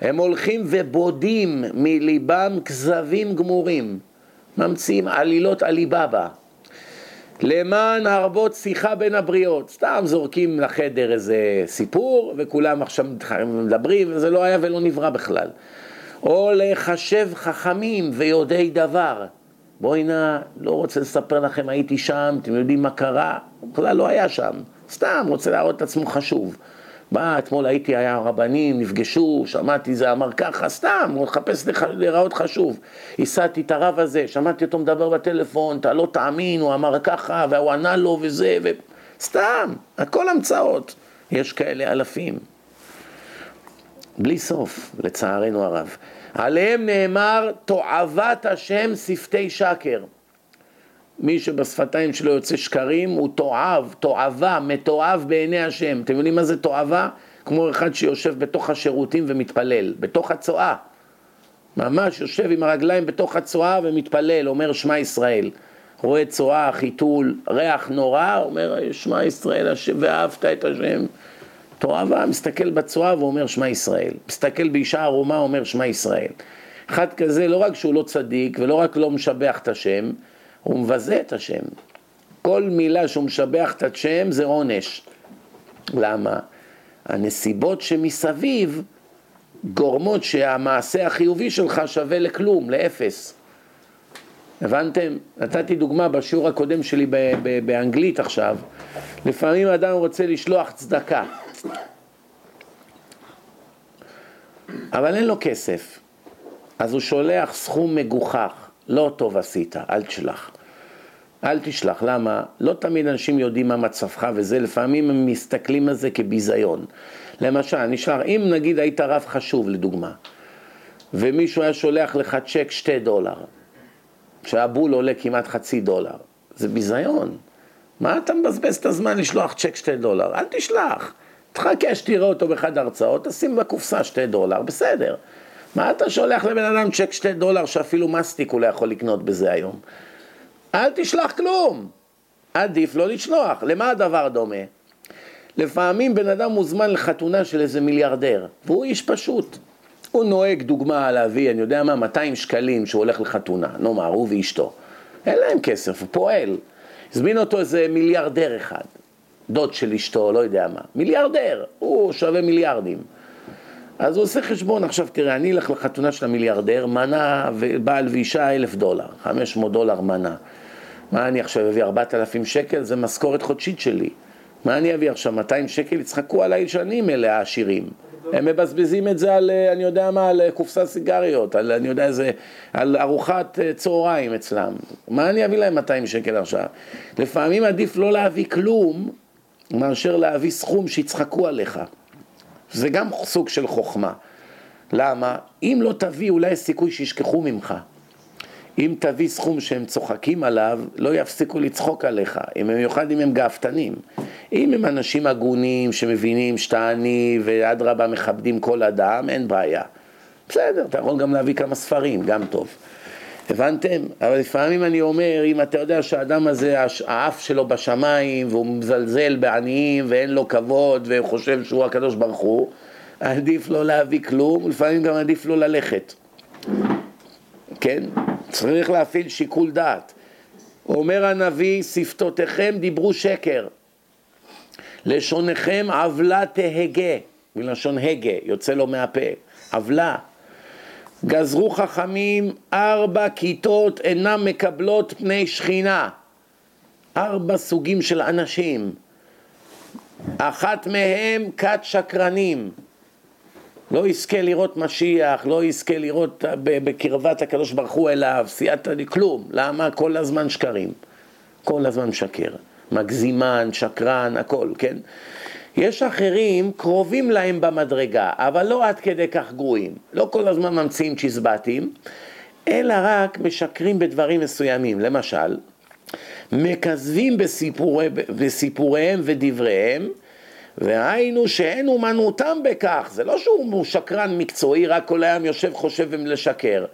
הם הולכים ובודים מליבם כזבים גמורים, ממציאים עלילות עליבאבא. למען הרבות שיחה בין הבריות. סתם זורקים לחדר איזה סיפור, וכולם עכשיו מדברים, וזה לא היה ולא נברא בכלל. או לחשב חכמים ויודעי דבר. בואי נא, לא רוצה לספר לכם, הייתי שם, אתם יודעים מה קרה? בכלל לא היה שם. סתם רוצה להראות את עצמו חשוב. בא, אתמול הייתי, היה רבנים, נפגשו, שמעתי זה אמר ככה, סתם, הוא מחפש להיראות חשוב. הסעתי את הרב הזה, שמעתי אותו מדבר בטלפון, אתה לא תאמין, הוא אמר ככה, והוא ענה לו וזה, ו... סתם, הכל המצאות. יש כאלה אלפים. בלי סוף, לצערנו הרב. עליהם נאמר, תועבת השם שפתי שקר. מי שבשפתיים שלו יוצא שקרים הוא תועב, תועבה, מתועב בעיני השם. אתם יודעים מה זה תועבה? כמו אחד שיושב בתוך השירותים ומתפלל, בתוך הצואה. ממש יושב עם הרגליים בתוך הצואה ומתפלל, אומר שמע ישראל. רואה צואה, חיתול, ריח נורא, אומר שמע ישראל השם, ואהבת את השם. תועבה, מסתכל בצואה ואומר שמע ישראל. מסתכל באישה ערומה, אומר שמע ישראל. אחד כזה, לא רק שהוא לא צדיק ולא רק לא משבח את השם, הוא מבזה את השם. כל מילה שהוא משבח את השם זה עונש. למה? הנסיבות שמסביב גורמות שהמעשה החיובי שלך שווה לכלום, לאפס. הבנתם? נתתי דוגמה בשיעור הקודם שלי באנגלית עכשיו. לפעמים אדם רוצה לשלוח צדקה, אבל אין לו כסף, אז הוא שולח סכום מגוחך. לא טוב עשית, אל תשלח. אל תשלח, למה? לא תמיד אנשים יודעים מה מצבך וזה, לפעמים הם מסתכלים על זה כביזיון. למשל, אשלח, אם נגיד היית רב חשוב לדוגמה, ומישהו היה שולח לך צ'ק שתי דולר, שהבול עולה כמעט חצי דולר, זה ביזיון. מה אתה מבזבז את הזמן לשלוח צ'ק שתי דולר? אל תשלח. תחכה שתראה אותו באחד ההרצאות, תשים בקופסה שתי דולר, בסדר. מה אתה שולח לבן אדם צ'ק שתי דולר שאפילו מסטיק הוא לא יכול לקנות בזה היום? אל תשלח כלום. עדיף לא לשלוח. למה הדבר דומה? לפעמים בן אדם מוזמן לחתונה של איזה מיליארדר, והוא איש פשוט. הוא נוהג דוגמה להביא, אני יודע מה, 200 שקלים שהוא הולך לחתונה, נאמר, הוא ואשתו. אין להם כסף, הוא פועל. הזמין אותו איזה מיליארדר אחד, דוד של אשתו, לא יודע מה. מיליארדר, הוא שווה מיליארדים. אז הוא עושה חשבון, עכשיו תראה, אני אלך לחתונה של המיליארדר, מנה ובעל ואישה אלף דולר, חמש מאות דולר מנה. מה אני עכשיו אביא ארבעת אלפים שקל? זה משכורת חודשית שלי. מה אני אביא עכשיו, 200 שקל? יצחקו עליי שנים אלה העשירים. הם מבזבזים את זה על, אני יודע מה, על קופסת סיגריות, על, אני יודע איזה, על ארוחת אה, צהריים אצלם. מה אני אביא להם 200 שקל עכשיו? לפעמים עדיף לא להביא כלום, מאשר להביא סכום שיצחקו עליך. זה גם סוג של חוכמה. למה? אם לא תביא, אולי יש סיכוי שישכחו ממך. אם תביא סכום שהם צוחקים עליו, לא יפסיקו לצחוק עליך, במיוחד אם הם גאוותנים. אם הם אנשים הגונים שמבינים שאתה עני ואדרבה מכבדים כל אדם, אין בעיה. בסדר, אתה יכול גם להביא כמה ספרים, גם טוב. הבנתם? אבל לפעמים אני אומר, אם אתה יודע שהאדם הזה, האף שלו בשמיים, והוא מזלזל בעניים, ואין לו כבוד, והוא חושב שהוא הקדוש ברוך הוא, עדיף לא להביא כלום, לפעמים גם עדיף לא ללכת. כן? צריך להפעיל שיקול דעת. אומר הנביא, שפתותיכם דיברו שקר, לשוניכם עוולה תהגה, מלשון הגה, יוצא לו מהפה, עוולה. גזרו חכמים ארבע כיתות אינם מקבלות פני שכינה. ארבע סוגים של אנשים. אחת מהם כת שקרנים. לא יזכה לראות משיח, לא יזכה לראות בקרבת הקדוש ברוך הוא אליו, סייעתא כלום. למה? כל הזמן שקרים. כל הזמן משקר. מגזימן, שקרן, הכל, כן? יש אחרים קרובים להם במדרגה, אבל לא עד כדי כך גרועים. לא כל הזמן ממציאים צ'יזבטים, אלא רק משקרים בדברים מסוימים. למשל, מכזבים בסיפורי, בסיפוריהם ודבריהם, והיינו שאין אומנותם בכך. זה לא שהוא שקרן מקצועי, רק כל היום יושב חושב לשקר.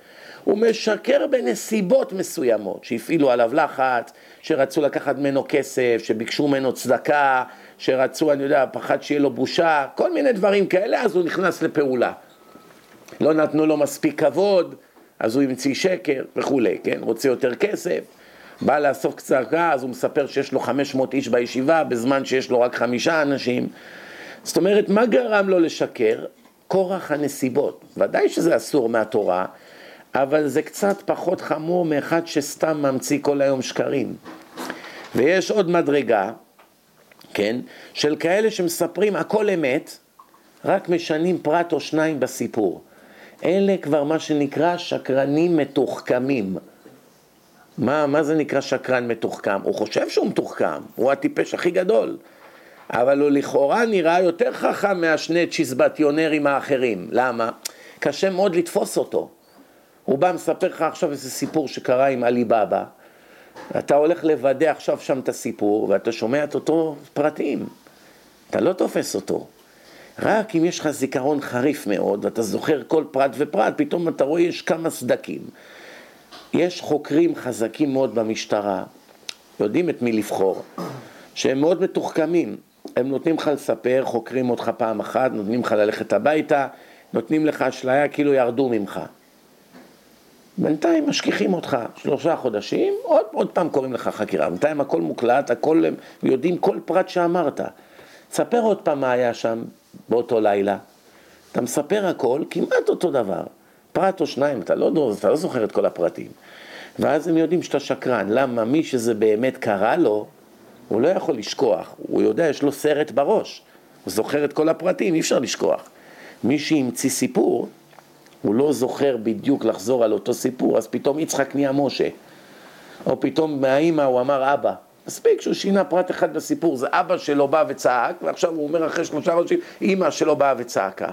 הוא משקר בנסיבות מסוימות, שהפעילו עליו לחץ, שרצו לקחת ממנו כסף, שביקשו ממנו צדקה, שרצו, אני יודע, פחד שיהיה לו בושה, כל מיני דברים כאלה, אז הוא נכנס לפעולה. לא נתנו לו מספיק כבוד, אז הוא המציא שקר וכולי, כן? רוצה יותר כסף, בא לאסוף צדקה, אז הוא מספר שיש לו 500 איש בישיבה, בזמן שיש לו רק חמישה אנשים. זאת אומרת, מה גרם לו לשקר? כורח הנסיבות. ודאי שזה אסור מהתורה, אבל זה קצת פחות חמור מאחד שסתם ממציא כל היום שקרים. ויש עוד מדרגה, כן, של כאלה שמספרים הכל אמת, רק משנים פרט או שניים בסיפור. אלה כבר מה שנקרא שקרנים מתוחכמים. מה, מה זה נקרא שקרן מתוחכם? הוא חושב שהוא מתוחכם, הוא הטיפש הכי גדול. אבל הוא לכאורה נראה יותר חכם מהשני צ'יזבטיונרים האחרים. למה? קשה מאוד לתפוס אותו. הוא בא מספר לך עכשיו איזה סיפור שקרה עם עלי בבא, אתה הולך לוודא עכשיו שם את הסיפור, ואתה שומע את אותו פרטים. אתה לא תופס אותו. רק אם יש לך זיכרון חריף מאוד, ואתה זוכר כל פרט ופרט, פתאום אתה רואה יש כמה סדקים. יש חוקרים חזקים מאוד במשטרה, יודעים את מי לבחור, שהם מאוד מתוחכמים. הם נותנים לך לספר, חוקרים אותך פעם אחת, נותנים לך ללכת הביתה, נותנים לך אשליה כאילו ירדו ממך. בינתיים משכיחים אותך שלושה חודשים, עוד, עוד פעם קוראים לך חקירה. בינתיים הכל מוקלט, הכל, יודעים כל פרט שאמרת. ספר עוד פעם מה היה שם באותו לילה. אתה מספר הכל, כמעט אותו דבר. פרט או שניים, אתה לא, אתה לא זוכר את כל הפרטים. ואז הם יודעים שאתה שקרן. למה? מי שזה באמת קרה לו, הוא לא יכול לשכוח. הוא יודע, יש לו סרט בראש. הוא זוכר את כל הפרטים, אי אפשר לשכוח. מי שהמציא סיפור, הוא לא זוכר בדיוק לחזור על אותו סיפור, אז פתאום יצחק נהיה משה. או פתאום מהאימא הוא אמר אבא. מספיק שהוא שינה פרט אחד בסיפור, זה אבא שלו בא וצעק, ועכשיו הוא אומר אחרי שלושה חודשים, אימא שלו באה וצעקה.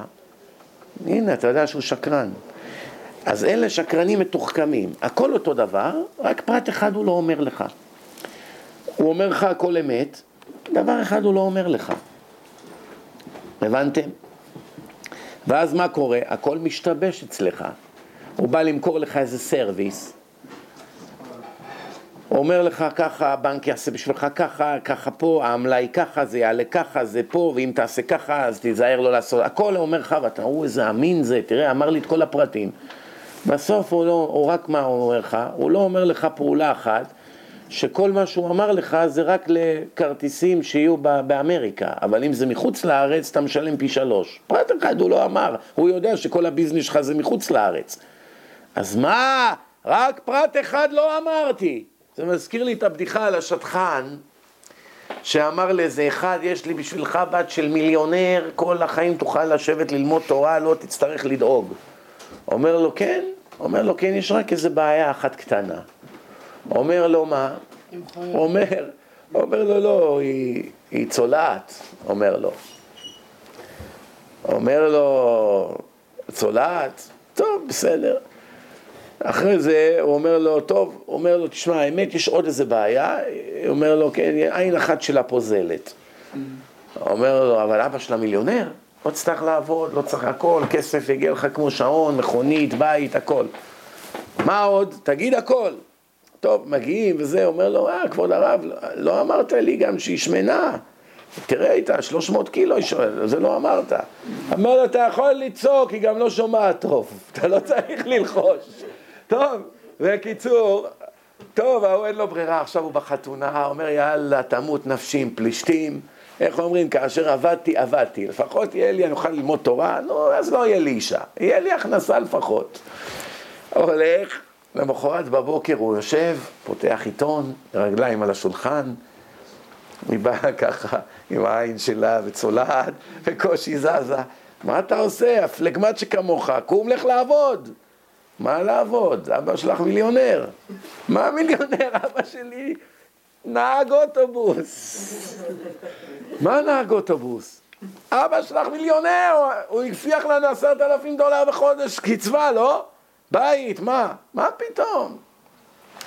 הנה, אתה יודע שהוא שקרן. אז אלה שקרנים מתוחכמים, הכל אותו דבר, רק פרט אחד הוא לא אומר לך. הוא אומר לך הכל אמת, דבר אחד הוא לא אומר לך. הבנתם? ואז מה קורה? הכל משתבש אצלך. הוא בא למכור לך איזה סרוויס, הוא אומר לך ככה, הבנק יעשה בשבילך ככה, ככה פה, העמלה היא ככה, זה יעלה ככה, זה פה, ואם תעשה ככה, אז תיזהר לא לעשות, הכל אומר לך, ואתה, הוא איזה אמין זה, תראה, אמר לי את כל הפרטים. בסוף הוא לא, הוא רק מה הוא אומר לך, הוא לא אומר לך פעולה אחת, שכל מה שהוא אמר לך זה רק לכרטיסים שיהיו באמריקה, אבל אם זה מחוץ לארץ אתה משלם פי שלוש. פרט אחד הוא לא אמר, הוא יודע שכל הביזנס שלך זה מחוץ לארץ. אז מה? רק פרט אחד לא אמרתי. זה מזכיר לי את הבדיחה על השטחן, שאמר לאיזה אחד, יש לי בשבילך בת של מיליונר, כל החיים תוכל לשבת ללמוד תורה, לא תצטרך לדאוג. אומר לו, כן? אומר לו, כן, יש רק איזה בעיה אחת קטנה. אומר לו, מה? אומר, אומר לו, לא, היא, היא צולעת, אומר לו. אומר לו, צולעת? טוב, בסדר. אחרי זה הוא אומר לו, טוב, הוא אומר לו, תשמע, האמת, יש עוד איזה בעיה, הוא אומר לו, כן, עין אחת שלה פוזלת. הוא אומר לו, אבל אבא שלה מיליונר, לא צריך לעבוד, לא צריך הכל, כסף יגיע לך כמו שעון, מכונית, בית, הכל. מה עוד? תגיד הכל. טוב, מגיעים וזה, אומר לו, אה, כבוד הרב, לא אמרת לי גם שהיא שמנה. תראה איתה, 300 קילו, זה לא אמרת. אמר לו, אתה יכול לצעוק, היא גם לא שומעת טוב, אתה לא צריך ללחוש. טוב, בקיצור, טוב, ההוא אין לו ברירה, עכשיו הוא בחתונה, אומר, יאללה, תמות נפשי עם פלישתים. איך אומרים, כאשר עבדתי, עבדתי. לפחות יהיה לי, אני אוכל ללמוד תורה, נו, אז לא יהיה לי אישה. יהיה לי הכנסה לפחות. הולך, למחרת בבוקר הוא יושב, פותח עיתון, רגליים על השולחן, היא באה ככה עם העין שלה וצולעת, וקושי זזה. מה אתה עושה? הפלגמט שכמוך, קום לך לעבוד. מה לעבוד? אבא שלך מיליונר. מה מיליונר? אבא שלי נהג אוטובוס. מה נהג אוטובוס? אבא שלך מיליונר, הוא הבטיח לנו עשרת אלפים דולר בחודש קצבה, לא? בית, מה? מה פתאום?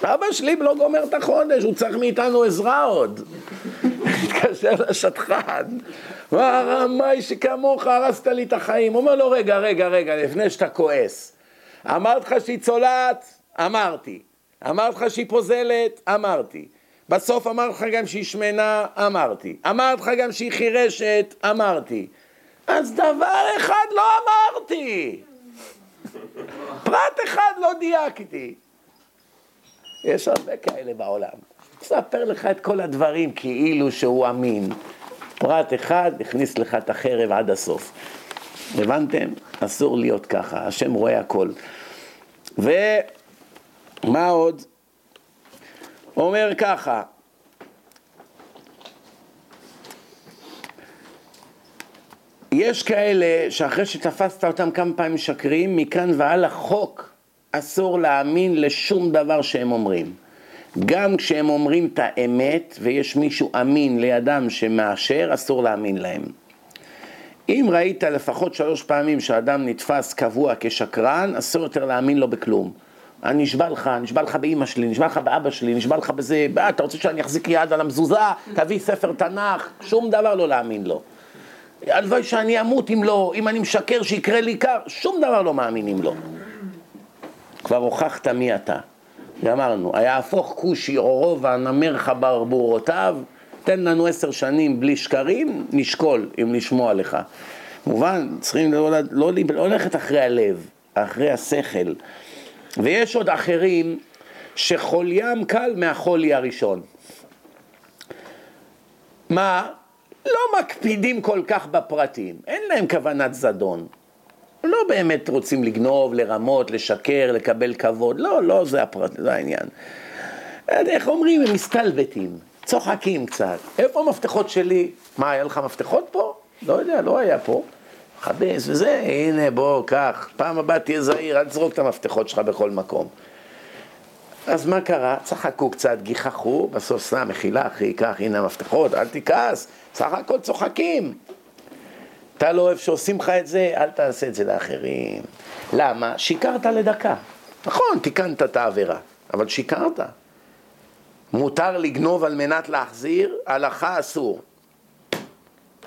אבא שלי לא גומר את החודש, הוא צריך מאיתנו עזרה עוד. התקשר לשטחן, מה רמאי שכמוך הרסת לי את החיים. הוא אומר לו, רגע, רגע, רגע, לפני שאתה כועס. אמרתי לך שהיא צולעת? אמרתי. אמרתי לך שהיא פוזלת? אמרתי. בסוף אמרתי לך גם שהיא שמנה? אמרתי. אמרתי לך גם שהיא חירשת? אמרתי. אז דבר אחד לא אמרתי. פרט אחד לא דייקתי. יש הרבה כאלה בעולם. מספר לך את כל הדברים כאילו שהוא אמין. פרט אחד הכניס לך את החרב עד הסוף. הבנתם? אסור להיות ככה, השם רואה הכל. ומה עוד? אומר ככה, יש כאלה שאחרי שתפסת אותם כמה פעמים משקרים, מכאן והלאה חוק אסור להאמין לשום דבר שהם אומרים. גם כשהם אומרים את האמת ויש מישהו אמין לידם שמאשר, אסור להאמין להם. אם ראית לפחות שלוש פעמים שאדם נתפס קבוע כשקרן, אסור יותר להאמין לו בכלום. אני נשבע לך, נשבע לך באימא שלי, נשבע לך באבא שלי, נשבע לך בזה, בא, אתה רוצה שאני אחזיק יד על המזוזה, תביא ספר תנ"ך, שום דבר לא להאמין לו. הלוואי שאני אמות אם לא, אם אני משקר שיקרה לי קר, שום דבר לא מאמינים לו. כבר הוכחת מי אתה. ואמרנו, היהפוך כושי עורו והנמר חבר בורותיו, תן לנו עשר שנים בלי שקרים, נשקול אם לשמוע לך. כמובן, צריכים לא, לא, לא, לא ללכת אחרי הלב, אחרי השכל. ויש עוד אחרים שחוליים קל מהחולי הראשון. מה? לא מקפידים כל כך בפרטים, אין להם כוונת זדון. לא באמת רוצים לגנוב, לרמות, לשקר, לקבל כבוד, לא, לא זה, הפרט, זה העניין. איך אומרים, הם מסתלבטים, צוחקים קצת. איפה המפתחות שלי? מה, היה לך מפתחות פה? לא יודע, לא היה פה. מכבס וזה, הנה בוא, קח, פעם הבאה תהיה זהיר, אל תזרוק את המפתחות שלך בכל מקום. אז מה קרה? צחקו קצת, גיחכו, בסוף סתם, מחילה אחי, קח, הנה המפתחות, אל תכעס, סך הכל צוחקים. אתה לא אוהב שעושים לך את זה, אל תעשה את זה לאחרים. למה? שיקרת לדקה. נכון, תיקנת את העבירה, אבל שיקרת. מותר לגנוב על מנת להחזיר, הלכה אסור.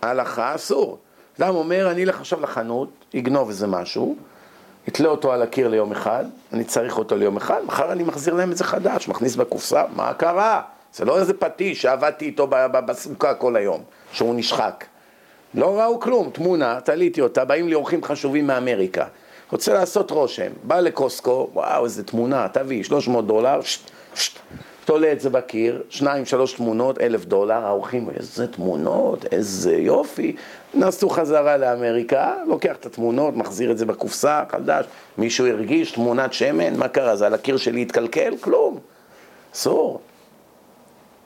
הלכה אסור. אדם אומר, אני אלך עכשיו לחנות, אגנוב איזה משהו, אתלה אותו על הקיר ליום אחד, אני צריך אותו ליום אחד, מחר אני מחזיר להם את זה חדש, מכניס בקופסה, מה קרה? זה לא איזה פטיש שעבדתי איתו בסוכה כל היום, שהוא נשחק. לא ראו כלום, תמונה, תליתי אותה, באים לי אורחים חשובים מאמריקה. רוצה לעשות רושם, בא לקוסקו, וואו, איזה תמונה, תביא, 300 דולר, שט, שט, תולה את זה בקיר, שניים, שלוש תמונות, אלף דולר, האורחים, איזה תמונות, איזה יופי. נסעו חזרה לאמריקה, לוקח את התמונות, מחזיר את זה בקופסה, חדש. מישהו הרגיש תמונת שמן, מה קרה? זה על הקיר שלי התקלקל? כלום. אסור.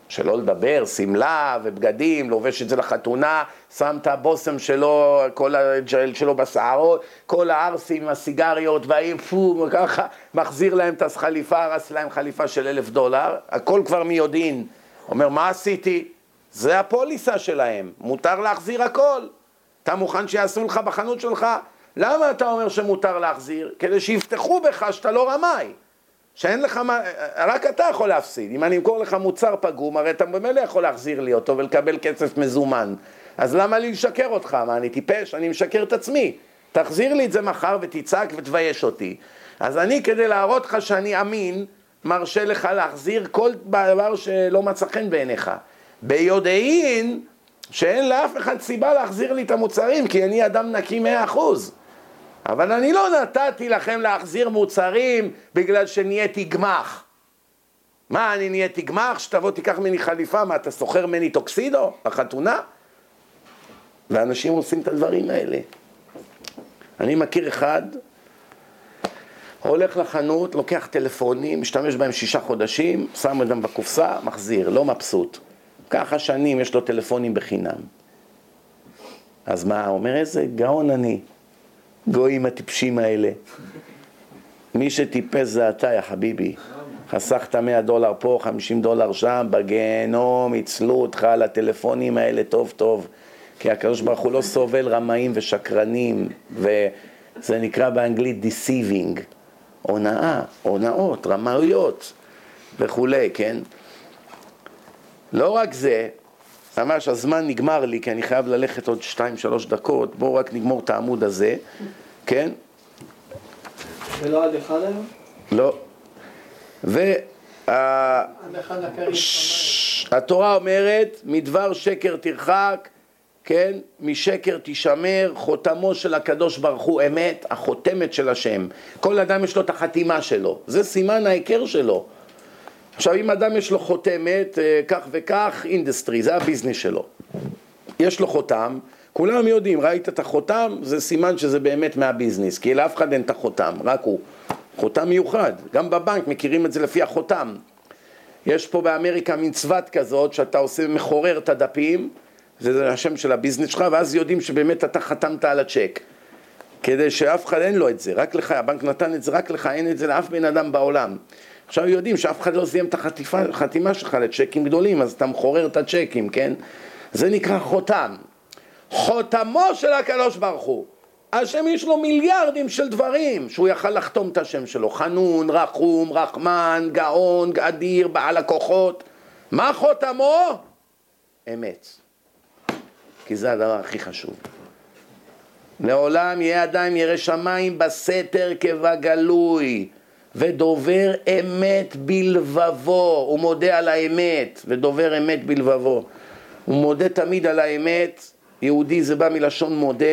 שלא לדבר, שמלה ובגדים, לובש את זה לחתונה, שם את הבושם שלו, כל הג'ל שלו בשערות, כל הערסים עם הסיגריות והאם פו, וככה, מחזיר להם את החליפה, הרס להם חליפה של אלף דולר, הכל כבר מיודעין. אומר, מה עשיתי? זה הפוליסה שלהם, מותר להחזיר הכל. אתה מוכן שיעשו לך בחנות שלך? למה אתה אומר שמותר להחזיר? כדי שיפתחו בך שאתה לא רמאי. שאין לך מה, רק אתה יכול להפסיד. אם אני אמכור לך מוצר פגום, הרי אתה במילא יכול להחזיר לי אותו ולקבל כסף מזומן. אז למה לי לשקר אותך? מה, אני טיפש? אני משקר את עצמי. תחזיר לי את זה מחר ותצעק ותבייש אותי. אז אני, כדי להראות לך שאני אמין, מרשה לך להחזיר כל דבר שלא מצא חן בעיניך. ביודעין שאין לאף אחד סיבה להחזיר לי את המוצרים, כי אני אדם נקי מאה אחוז. אבל אני לא נתתי לכם להחזיר מוצרים בגלל שנהייתי גמח. מה, אני נהייתי גמח? שתבוא תיקח ממני חליפה, מה, אתה סוחר ממני טוקסידו בחתונה? ואנשים עושים את הדברים האלה. אני מכיר אחד, הולך לחנות, לוקח טלפונים, משתמש בהם שישה חודשים, שם אותם בקופסה, מחזיר, לא מבסוט. ככה שנים יש לו טלפונים בחינם. אז מה, אומר, איזה גאון אני, גויים הטיפשים האלה. מי שטיפס זה אתה, יא חביבי. חסכת 100 דולר פה, 50 דולר שם, בגיהנום, יצלו אותך על הטלפונים האלה טוב טוב. כי הקדוש ברוך הוא לא סובל רמאים ושקרנים, וזה נקרא באנגלית deceiving, הונאה, הונאות, רמאויות וכולי, כן? לא רק זה, ממש הזמן נגמר לי, כי אני חייב ללכת עוד 2-3 דקות, בואו רק נגמור את העמוד הזה, כן? ולא עד אחד היום? לא. והתורה אומרת, מדבר שקר תרחק, כן? משקר תישמר, חותמו של הקדוש ברוך הוא אמת, החותמת של השם. כל אדם יש לו את החתימה שלו, זה סימן ההיכר שלו. עכשיו אם אדם יש לו חותמת, אה, כך וכך, industry, זה הביזנס שלו. יש לו חותם, כולם יודעים, ראית את החותם, זה סימן שזה באמת מהביזנס, כי לאף אחד אין את החותם, רק הוא. חותם מיוחד, גם בבנק מכירים את זה לפי החותם. יש פה באמריקה מין צבת כזאת, שאתה עושה, מחורר את הדפים, זה השם של הביזנס שלך, ואז יודעים שבאמת אתה חתמת על הצ'ק. כדי שאף אחד אין לו את זה, רק לך, הבנק נתן את זה רק לך, אין את זה לאף בן אדם בעולם. עכשיו יודעים שאף אחד לא סיים את החתימה שלך לצ'קים גדולים, אז אתה מחורר את הצ'קים, כן? זה נקרא חותם. חותמו של הקדוש ברוך הוא. השם יש לו מיליארדים של דברים שהוא יכל לחתום את השם שלו. חנון, רחום, רחמן, גאון, אדיר, בעל הכוחות. מה חותמו? אמת. כי זה הדבר הכי חשוב. לעולם יהיה אדם ירא שמיים בסתר כבגלוי. ודובר אמת בלבבו, הוא מודה על האמת, ודובר אמת בלבבו. הוא מודה תמיד על האמת, יהודי זה בא מלשון מודה,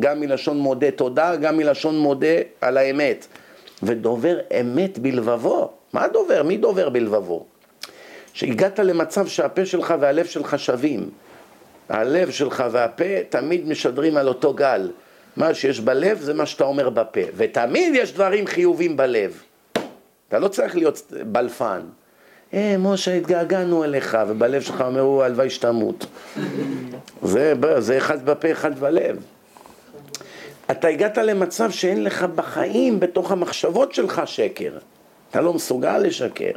גם מלשון מודה תודה, גם מלשון מודה על האמת. ודובר אמת בלבבו, מה דובר? מי דובר בלבבו? שהגעת למצב שהפה שלך והלב שלך שווים. הלב שלך והפה תמיד משדרים על אותו גל. מה שיש בלב זה מה שאתה אומר בפה, ותמיד יש דברים חיובים בלב. אתה לא צריך להיות בלפן. אה, משה, התגעגענו אליך, ובלב שלך אומרו, הלוואי שתמות. זה, זה אחד בפה, אחד בלב. אתה הגעת למצב שאין לך בחיים, בתוך המחשבות שלך, שקר. אתה לא מסוגל לשקר.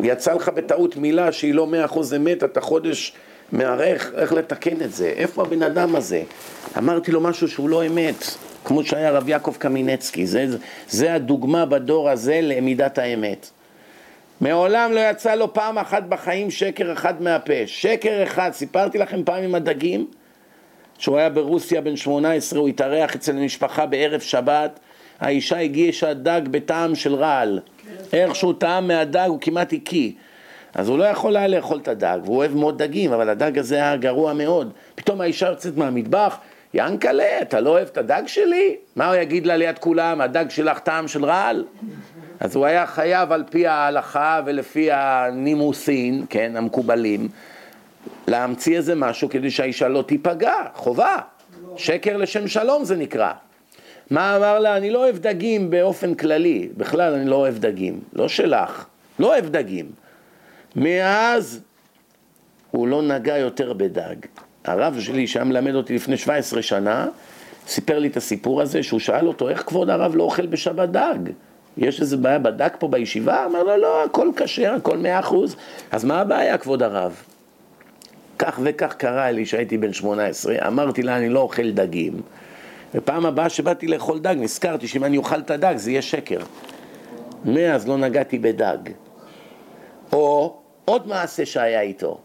יצא לך בטעות מילה שהיא לא מאה אחוז אמת, אתה חודש מערך איך לתקן את זה, איפה הבן אדם הזה? אמרתי לו משהו שהוא לא אמת, כמו שהיה רב יעקב קמינצקי, זה, זה הדוגמה בדור הזה למידת האמת. מעולם לא יצא לו פעם אחת בחיים שקר אחד מהפה, שקר אחד, סיפרתי לכם פעם עם הדגים, שהוא היה ברוסיה בן 18, הוא התארח אצל המשפחה בערב שבת, האישה הגישה דג בטעם של רעל, איך שהוא טעם מהדג הוא כמעט הקיא אז הוא לא יכול היה לאכול את הדג, והוא אוהב מאוד דגים, אבל הדג הזה היה גרוע מאוד. פתאום האישה יוצאת מהמטבח, ינקלה, אתה לא אוהב את הדג שלי? מה הוא יגיד לה ליד כולם, הדג שלך טעם של רעל? אז הוא היה חייב על פי ההלכה ולפי הנימוסין, כן, המקובלים, להמציא איזה משהו כדי שהאישה לא תיפגע, חובה. שקר לשם שלום זה נקרא. מה אמר לה? אני לא אוהב דגים באופן כללי, בכלל אני לא אוהב דגים, לא שלך, לא אוהב דגים. מאז הוא לא נגע יותר בדג. הרב שלי שהיה מלמד אותי לפני 17 שנה, סיפר לי את הסיפור הזה, שהוא שאל אותו, איך כבוד הרב לא אוכל בשבת דג? יש איזה בעיה בדג פה בישיבה? אמר לו, לא, הכל כשר, הכל מאה אחוז. אז מה הבעיה, כבוד הרב? כך וכך קרה לי שהייתי בן 18, אמרתי לה, אני לא אוכל דגים. ופעם הבאה שבאתי לאכול דג, נזכרתי שאם אני אוכל את הדג זה יהיה שקר. מאז לא נגעתי בדג. או עוד מעשה שהיה איתו,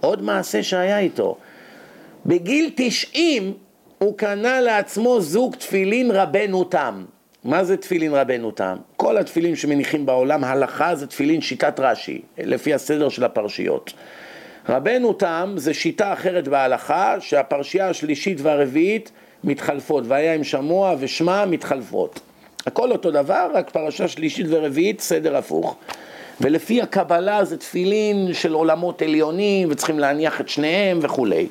עוד מעשה שהיה איתו. בגיל 90 הוא קנה לעצמו זוג תפילין רבנו תם. מה זה תפילין רבנו תם? כל התפילין שמניחים בעולם, הלכה זה תפילין שיטת רש"י, לפי הסדר של הפרשיות. רבנו תם זה שיטה אחרת בהלכה, שהפרשייה השלישית והרביעית מתחלפות, והיה עם שמוע ושמע מתחלפות. הכל אותו דבר, רק פרשה שלישית ורביעית, סדר הפוך. ולפי הקבלה זה תפילין של עולמות עליונים וצריכים להניח את שניהם וכולי.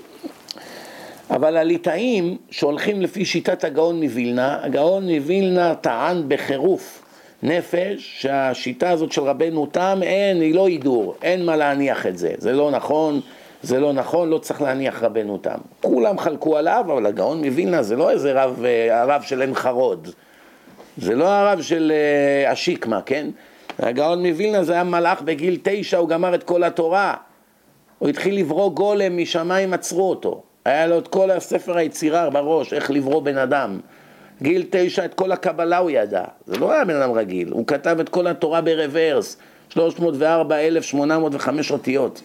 אבל הליטאים שהולכים לפי שיטת הגאון מווילנה, הגאון מווילנה טען בחירוף נפש שהשיטה הזאת של רבנו תם אין, היא לא הידור, אין מה להניח את זה, זה לא נכון זה לא נכון, לא צריך להניח רבנו תם. כולם חלקו עליו, אבל הגאון מווילנה זה לא איזה רב, אה, הרב של עין חרוד. זה לא הרב של אה, השיקמה, כן? הגאון מווילנה זה היה מלאך בגיל תשע, הוא גמר את כל התורה. הוא התחיל לברוא גולם, משמיים עצרו אותו. היה לו את כל הספר היצירה בראש, איך לברוא בן אדם. גיל תשע, את כל הקבלה הוא ידע. זה לא היה בן אדם רגיל, הוא כתב את כל התורה ברוורס, 304,805 אותיות.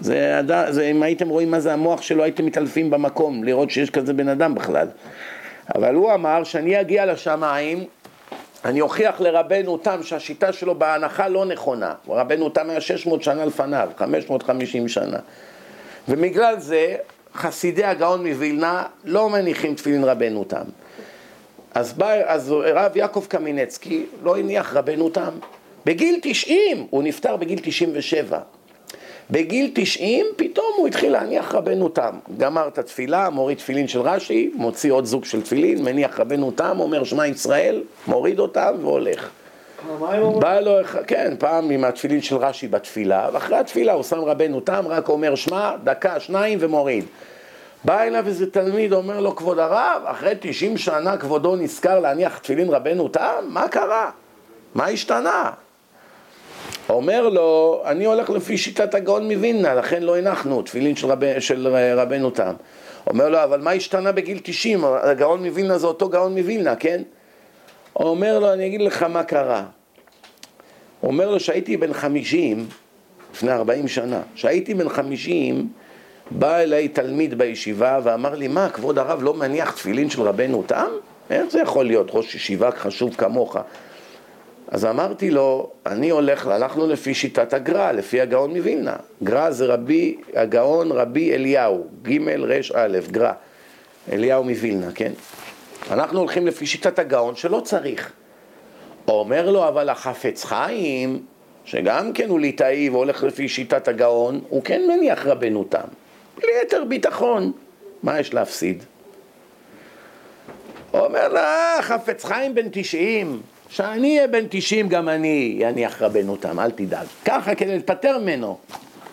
זה, זה, אם הייתם רואים מה זה המוח שלו, הייתם מתעלפים במקום, לראות שיש כזה בן אדם בכלל. אבל הוא אמר שאני אגיע לשמיים, אני אוכיח לרבנו תם שהשיטה שלו בהנחה לא נכונה. רבנו תם היה 600 שנה לפניו, 550 שנה. ובגלל זה חסידי הגאון מווילנה לא מניחים תפילין רבנו תם. אז, בא, אז רב יעקב קמינצקי לא הניח רבנו תם. בגיל 90, הוא נפטר בגיל 97. בגיל 90 פתאום הוא התחיל להניח רבנו תם. גמר את התפילה, מוריד תפילין של רש"י, מוציא עוד זוג של תפילין, מניח רבנו תם, אומר שמע ישראל, מוריד אותם והולך. בא לו, כן, פעם עם התפילין של רש"י בתפילה, ואחרי התפילה הוא שם רבנו תם, רק אומר שמע, דקה, שניים ומוריד. בא אליו איזה תלמיד, אומר לו, כבוד הרב, אחרי 90 שנה כבודו נזכר להניח תפילין רבנו תם? מה קרה? מה השתנה? אומר לו, אני הולך לפי שיטת הגאון מווילנה, לכן לא הנחנו תפילין של, רב, של רבנו תם. אומר לו, אבל מה השתנה בגיל 90? הגאון מווילנה זה אותו גאון מווילנה, כן? אומר לו, אני אגיד לך מה קרה. אומר לו, שהייתי בן 50, לפני 40 שנה, שהייתי בן 50, בא אליי תלמיד בישיבה ואמר לי, מה, כבוד הרב לא מניח תפילין של רבנו תם? איך זה יכול להיות, ראש ישיבה חשוב כמוך? אז אמרתי לו, אני הולך, הלכנו לפי שיטת הגר"א, לפי הגאון מווילנה. גר"א זה רבי, הגאון רבי אליהו, ג' ר' א', גר"א, אליהו מווילנה, כן? אנחנו הולכים לפי שיטת הגאון שלא צריך. אומר לו, אבל החפץ חיים, שגם כן הוא ליטאי והולך לפי שיטת הגאון, הוא כן מניח רבנו תם. ליתר ביטחון, מה יש להפסיד? אומר לה, חפץ חיים בן תשעים, שאני אהיה בן תשעים גם אני אניח רבנו תם, אל תדאג. ככה כדי להתפטר ממנו,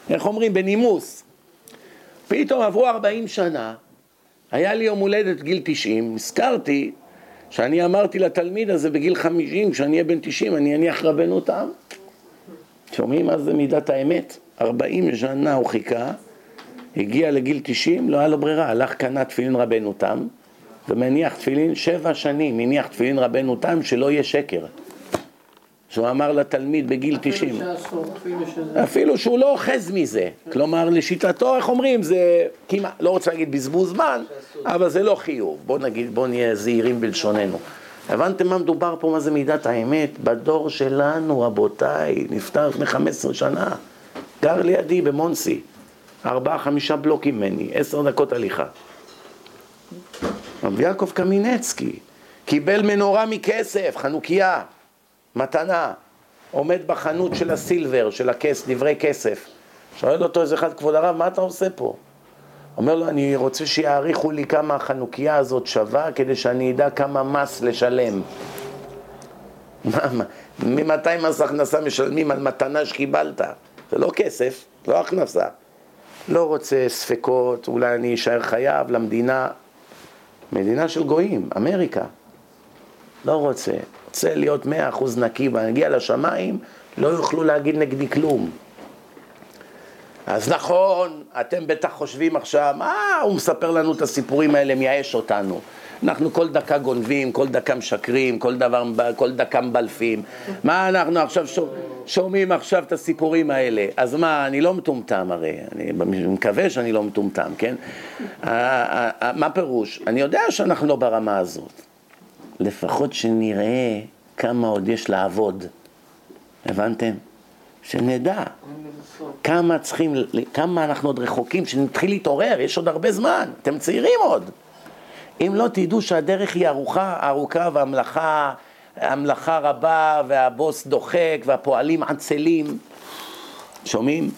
איך אומרים? בנימוס. פתאום עברו ארבעים שנה, היה לי יום הולדת גיל תשעים, נזכרתי שאני אמרתי לתלמיד הזה בגיל חמישים, כשאני אהיה בן תשעים, אני אניח רבנו תם. שומעים מה זה מידת האמת? ארבעים שנה הוא חיכה, הגיע לגיל תשעים, לא היה לו ברירה, הלך קנה תפילין רבנו תם. ומניח תפילין שבע שנים, הניח תפילין רבנו תם שלא יהיה שקר. שהוא אמר לתלמיד בגיל 90. אפילו שהוא לא אוחז מזה. כלומר, לשיטתו, איך אומרים, זה כמעט, לא רוצה להגיד בזבוז זמן, אבל זה לא חיוב. בוא נגיד, בוא נהיה זהירים בלשוננו. הבנתם מה מדובר פה, מה זה מידת האמת? בדור שלנו, רבותיי, נפטר לפני 15 שנה. גר לידי במונסי, ארבעה, חמישה בלוקים ממני, עשר דקות הליכה. רב יעקב קמינצקי קיבל מנורה מכסף, חנוכיה, מתנה, עומד בחנות של הסילבר, של הכס, דברי כסף. שואל אותו איזה אחד, כבוד הרב, מה אתה עושה פה? אומר לו, אני רוצה שיעריכו לי כמה החנוכיה הזאת שווה, כדי שאני אדע כמה מס לשלם. מה, ממתי מס הכנסה משלמים על מתנה שקיבלת? זה לא כסף, לא הכנסה. לא רוצה ספקות, אולי אני אשאר חייב למדינה, מדינה של גויים, אמריקה. לא רוצה, רוצה להיות מאה אחוז נקי ונגיע לשמיים, לא יוכלו להגיד נגדי כלום. אז נכון, אתם בטח חושבים עכשיו, מה הוא מספר לנו את הסיפורים האלה, מייאש אותנו. אנחנו כל דקה גונבים, כל דקה משקרים, כל, דבר, כל דקה מבלפים. מה אנחנו עכשיו שומעים עכשיו את הסיפורים האלה? אז מה, אני לא מטומטם הרי, אני מקווה שאני לא מטומטם, כן? מה פירוש? אני יודע שאנחנו לא ברמה הזאת. לפחות שנראה כמה עוד יש לעבוד. הבנתם? שנדע כמה צריכים, כמה אנחנו עוד רחוקים, שנתחיל להתעורר, יש עוד הרבה זמן, אתם צעירים עוד. אם לא תדעו שהדרך היא ארוכה, ארוכה והמלאכה המלאכה רבה והבוס דוחק והפועלים עצלים, שומעים?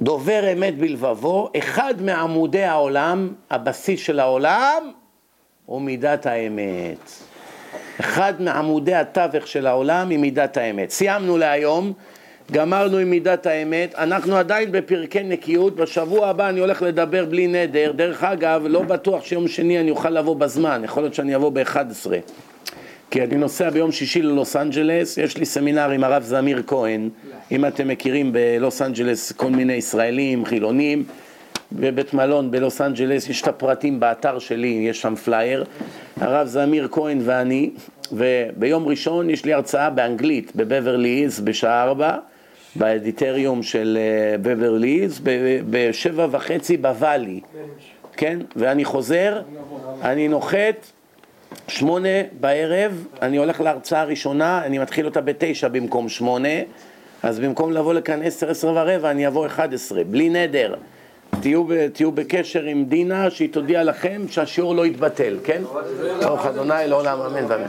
ודובר אמת בלבבו, אחד מעמודי העולם, הבסיס של העולם, הוא מידת האמת. אחד מעמודי התווך של העולם היא מידת האמת. סיימנו להיום, גמרנו עם מידת האמת, אנחנו עדיין בפרקי נקיות, בשבוע הבא אני הולך לדבר בלי נדר, דרך אגב, לא בטוח שיום שני אני אוכל לבוא בזמן, יכול להיות שאני אבוא ב-11. כי אני נוסע ביום שישי ללוס אנג'לס, יש לי סמינר עם הרב זמיר כהן, אם אתם מכירים בלוס אנג'לס כל מיני ישראלים, חילונים, בבית מלון בלוס אנג'לס, יש את הפרטים באתר שלי, יש שם פלייר, הרב זמיר כהן ואני, וביום ראשון יש לי הרצאה באנגלית בבברליז בשעה ארבע, באודיטוריום של אה, בברליז, בשבע וחצי בוואלי, כן? ואני חוזר, אני נוחת שמונה בערב, אני הולך להרצאה הראשונה, אני מתחיל אותה בתשע במקום שמונה, אז במקום לבוא לכאן עשר, עשר ורבע, אני אבוא אחד עשרה, בלי נדר. תהיו, תהיו בקשר עם דינה, שהיא תודיע לכם שהשיעור לא יתבטל, כן? ברוך אדוני לעולם אמן ואמן.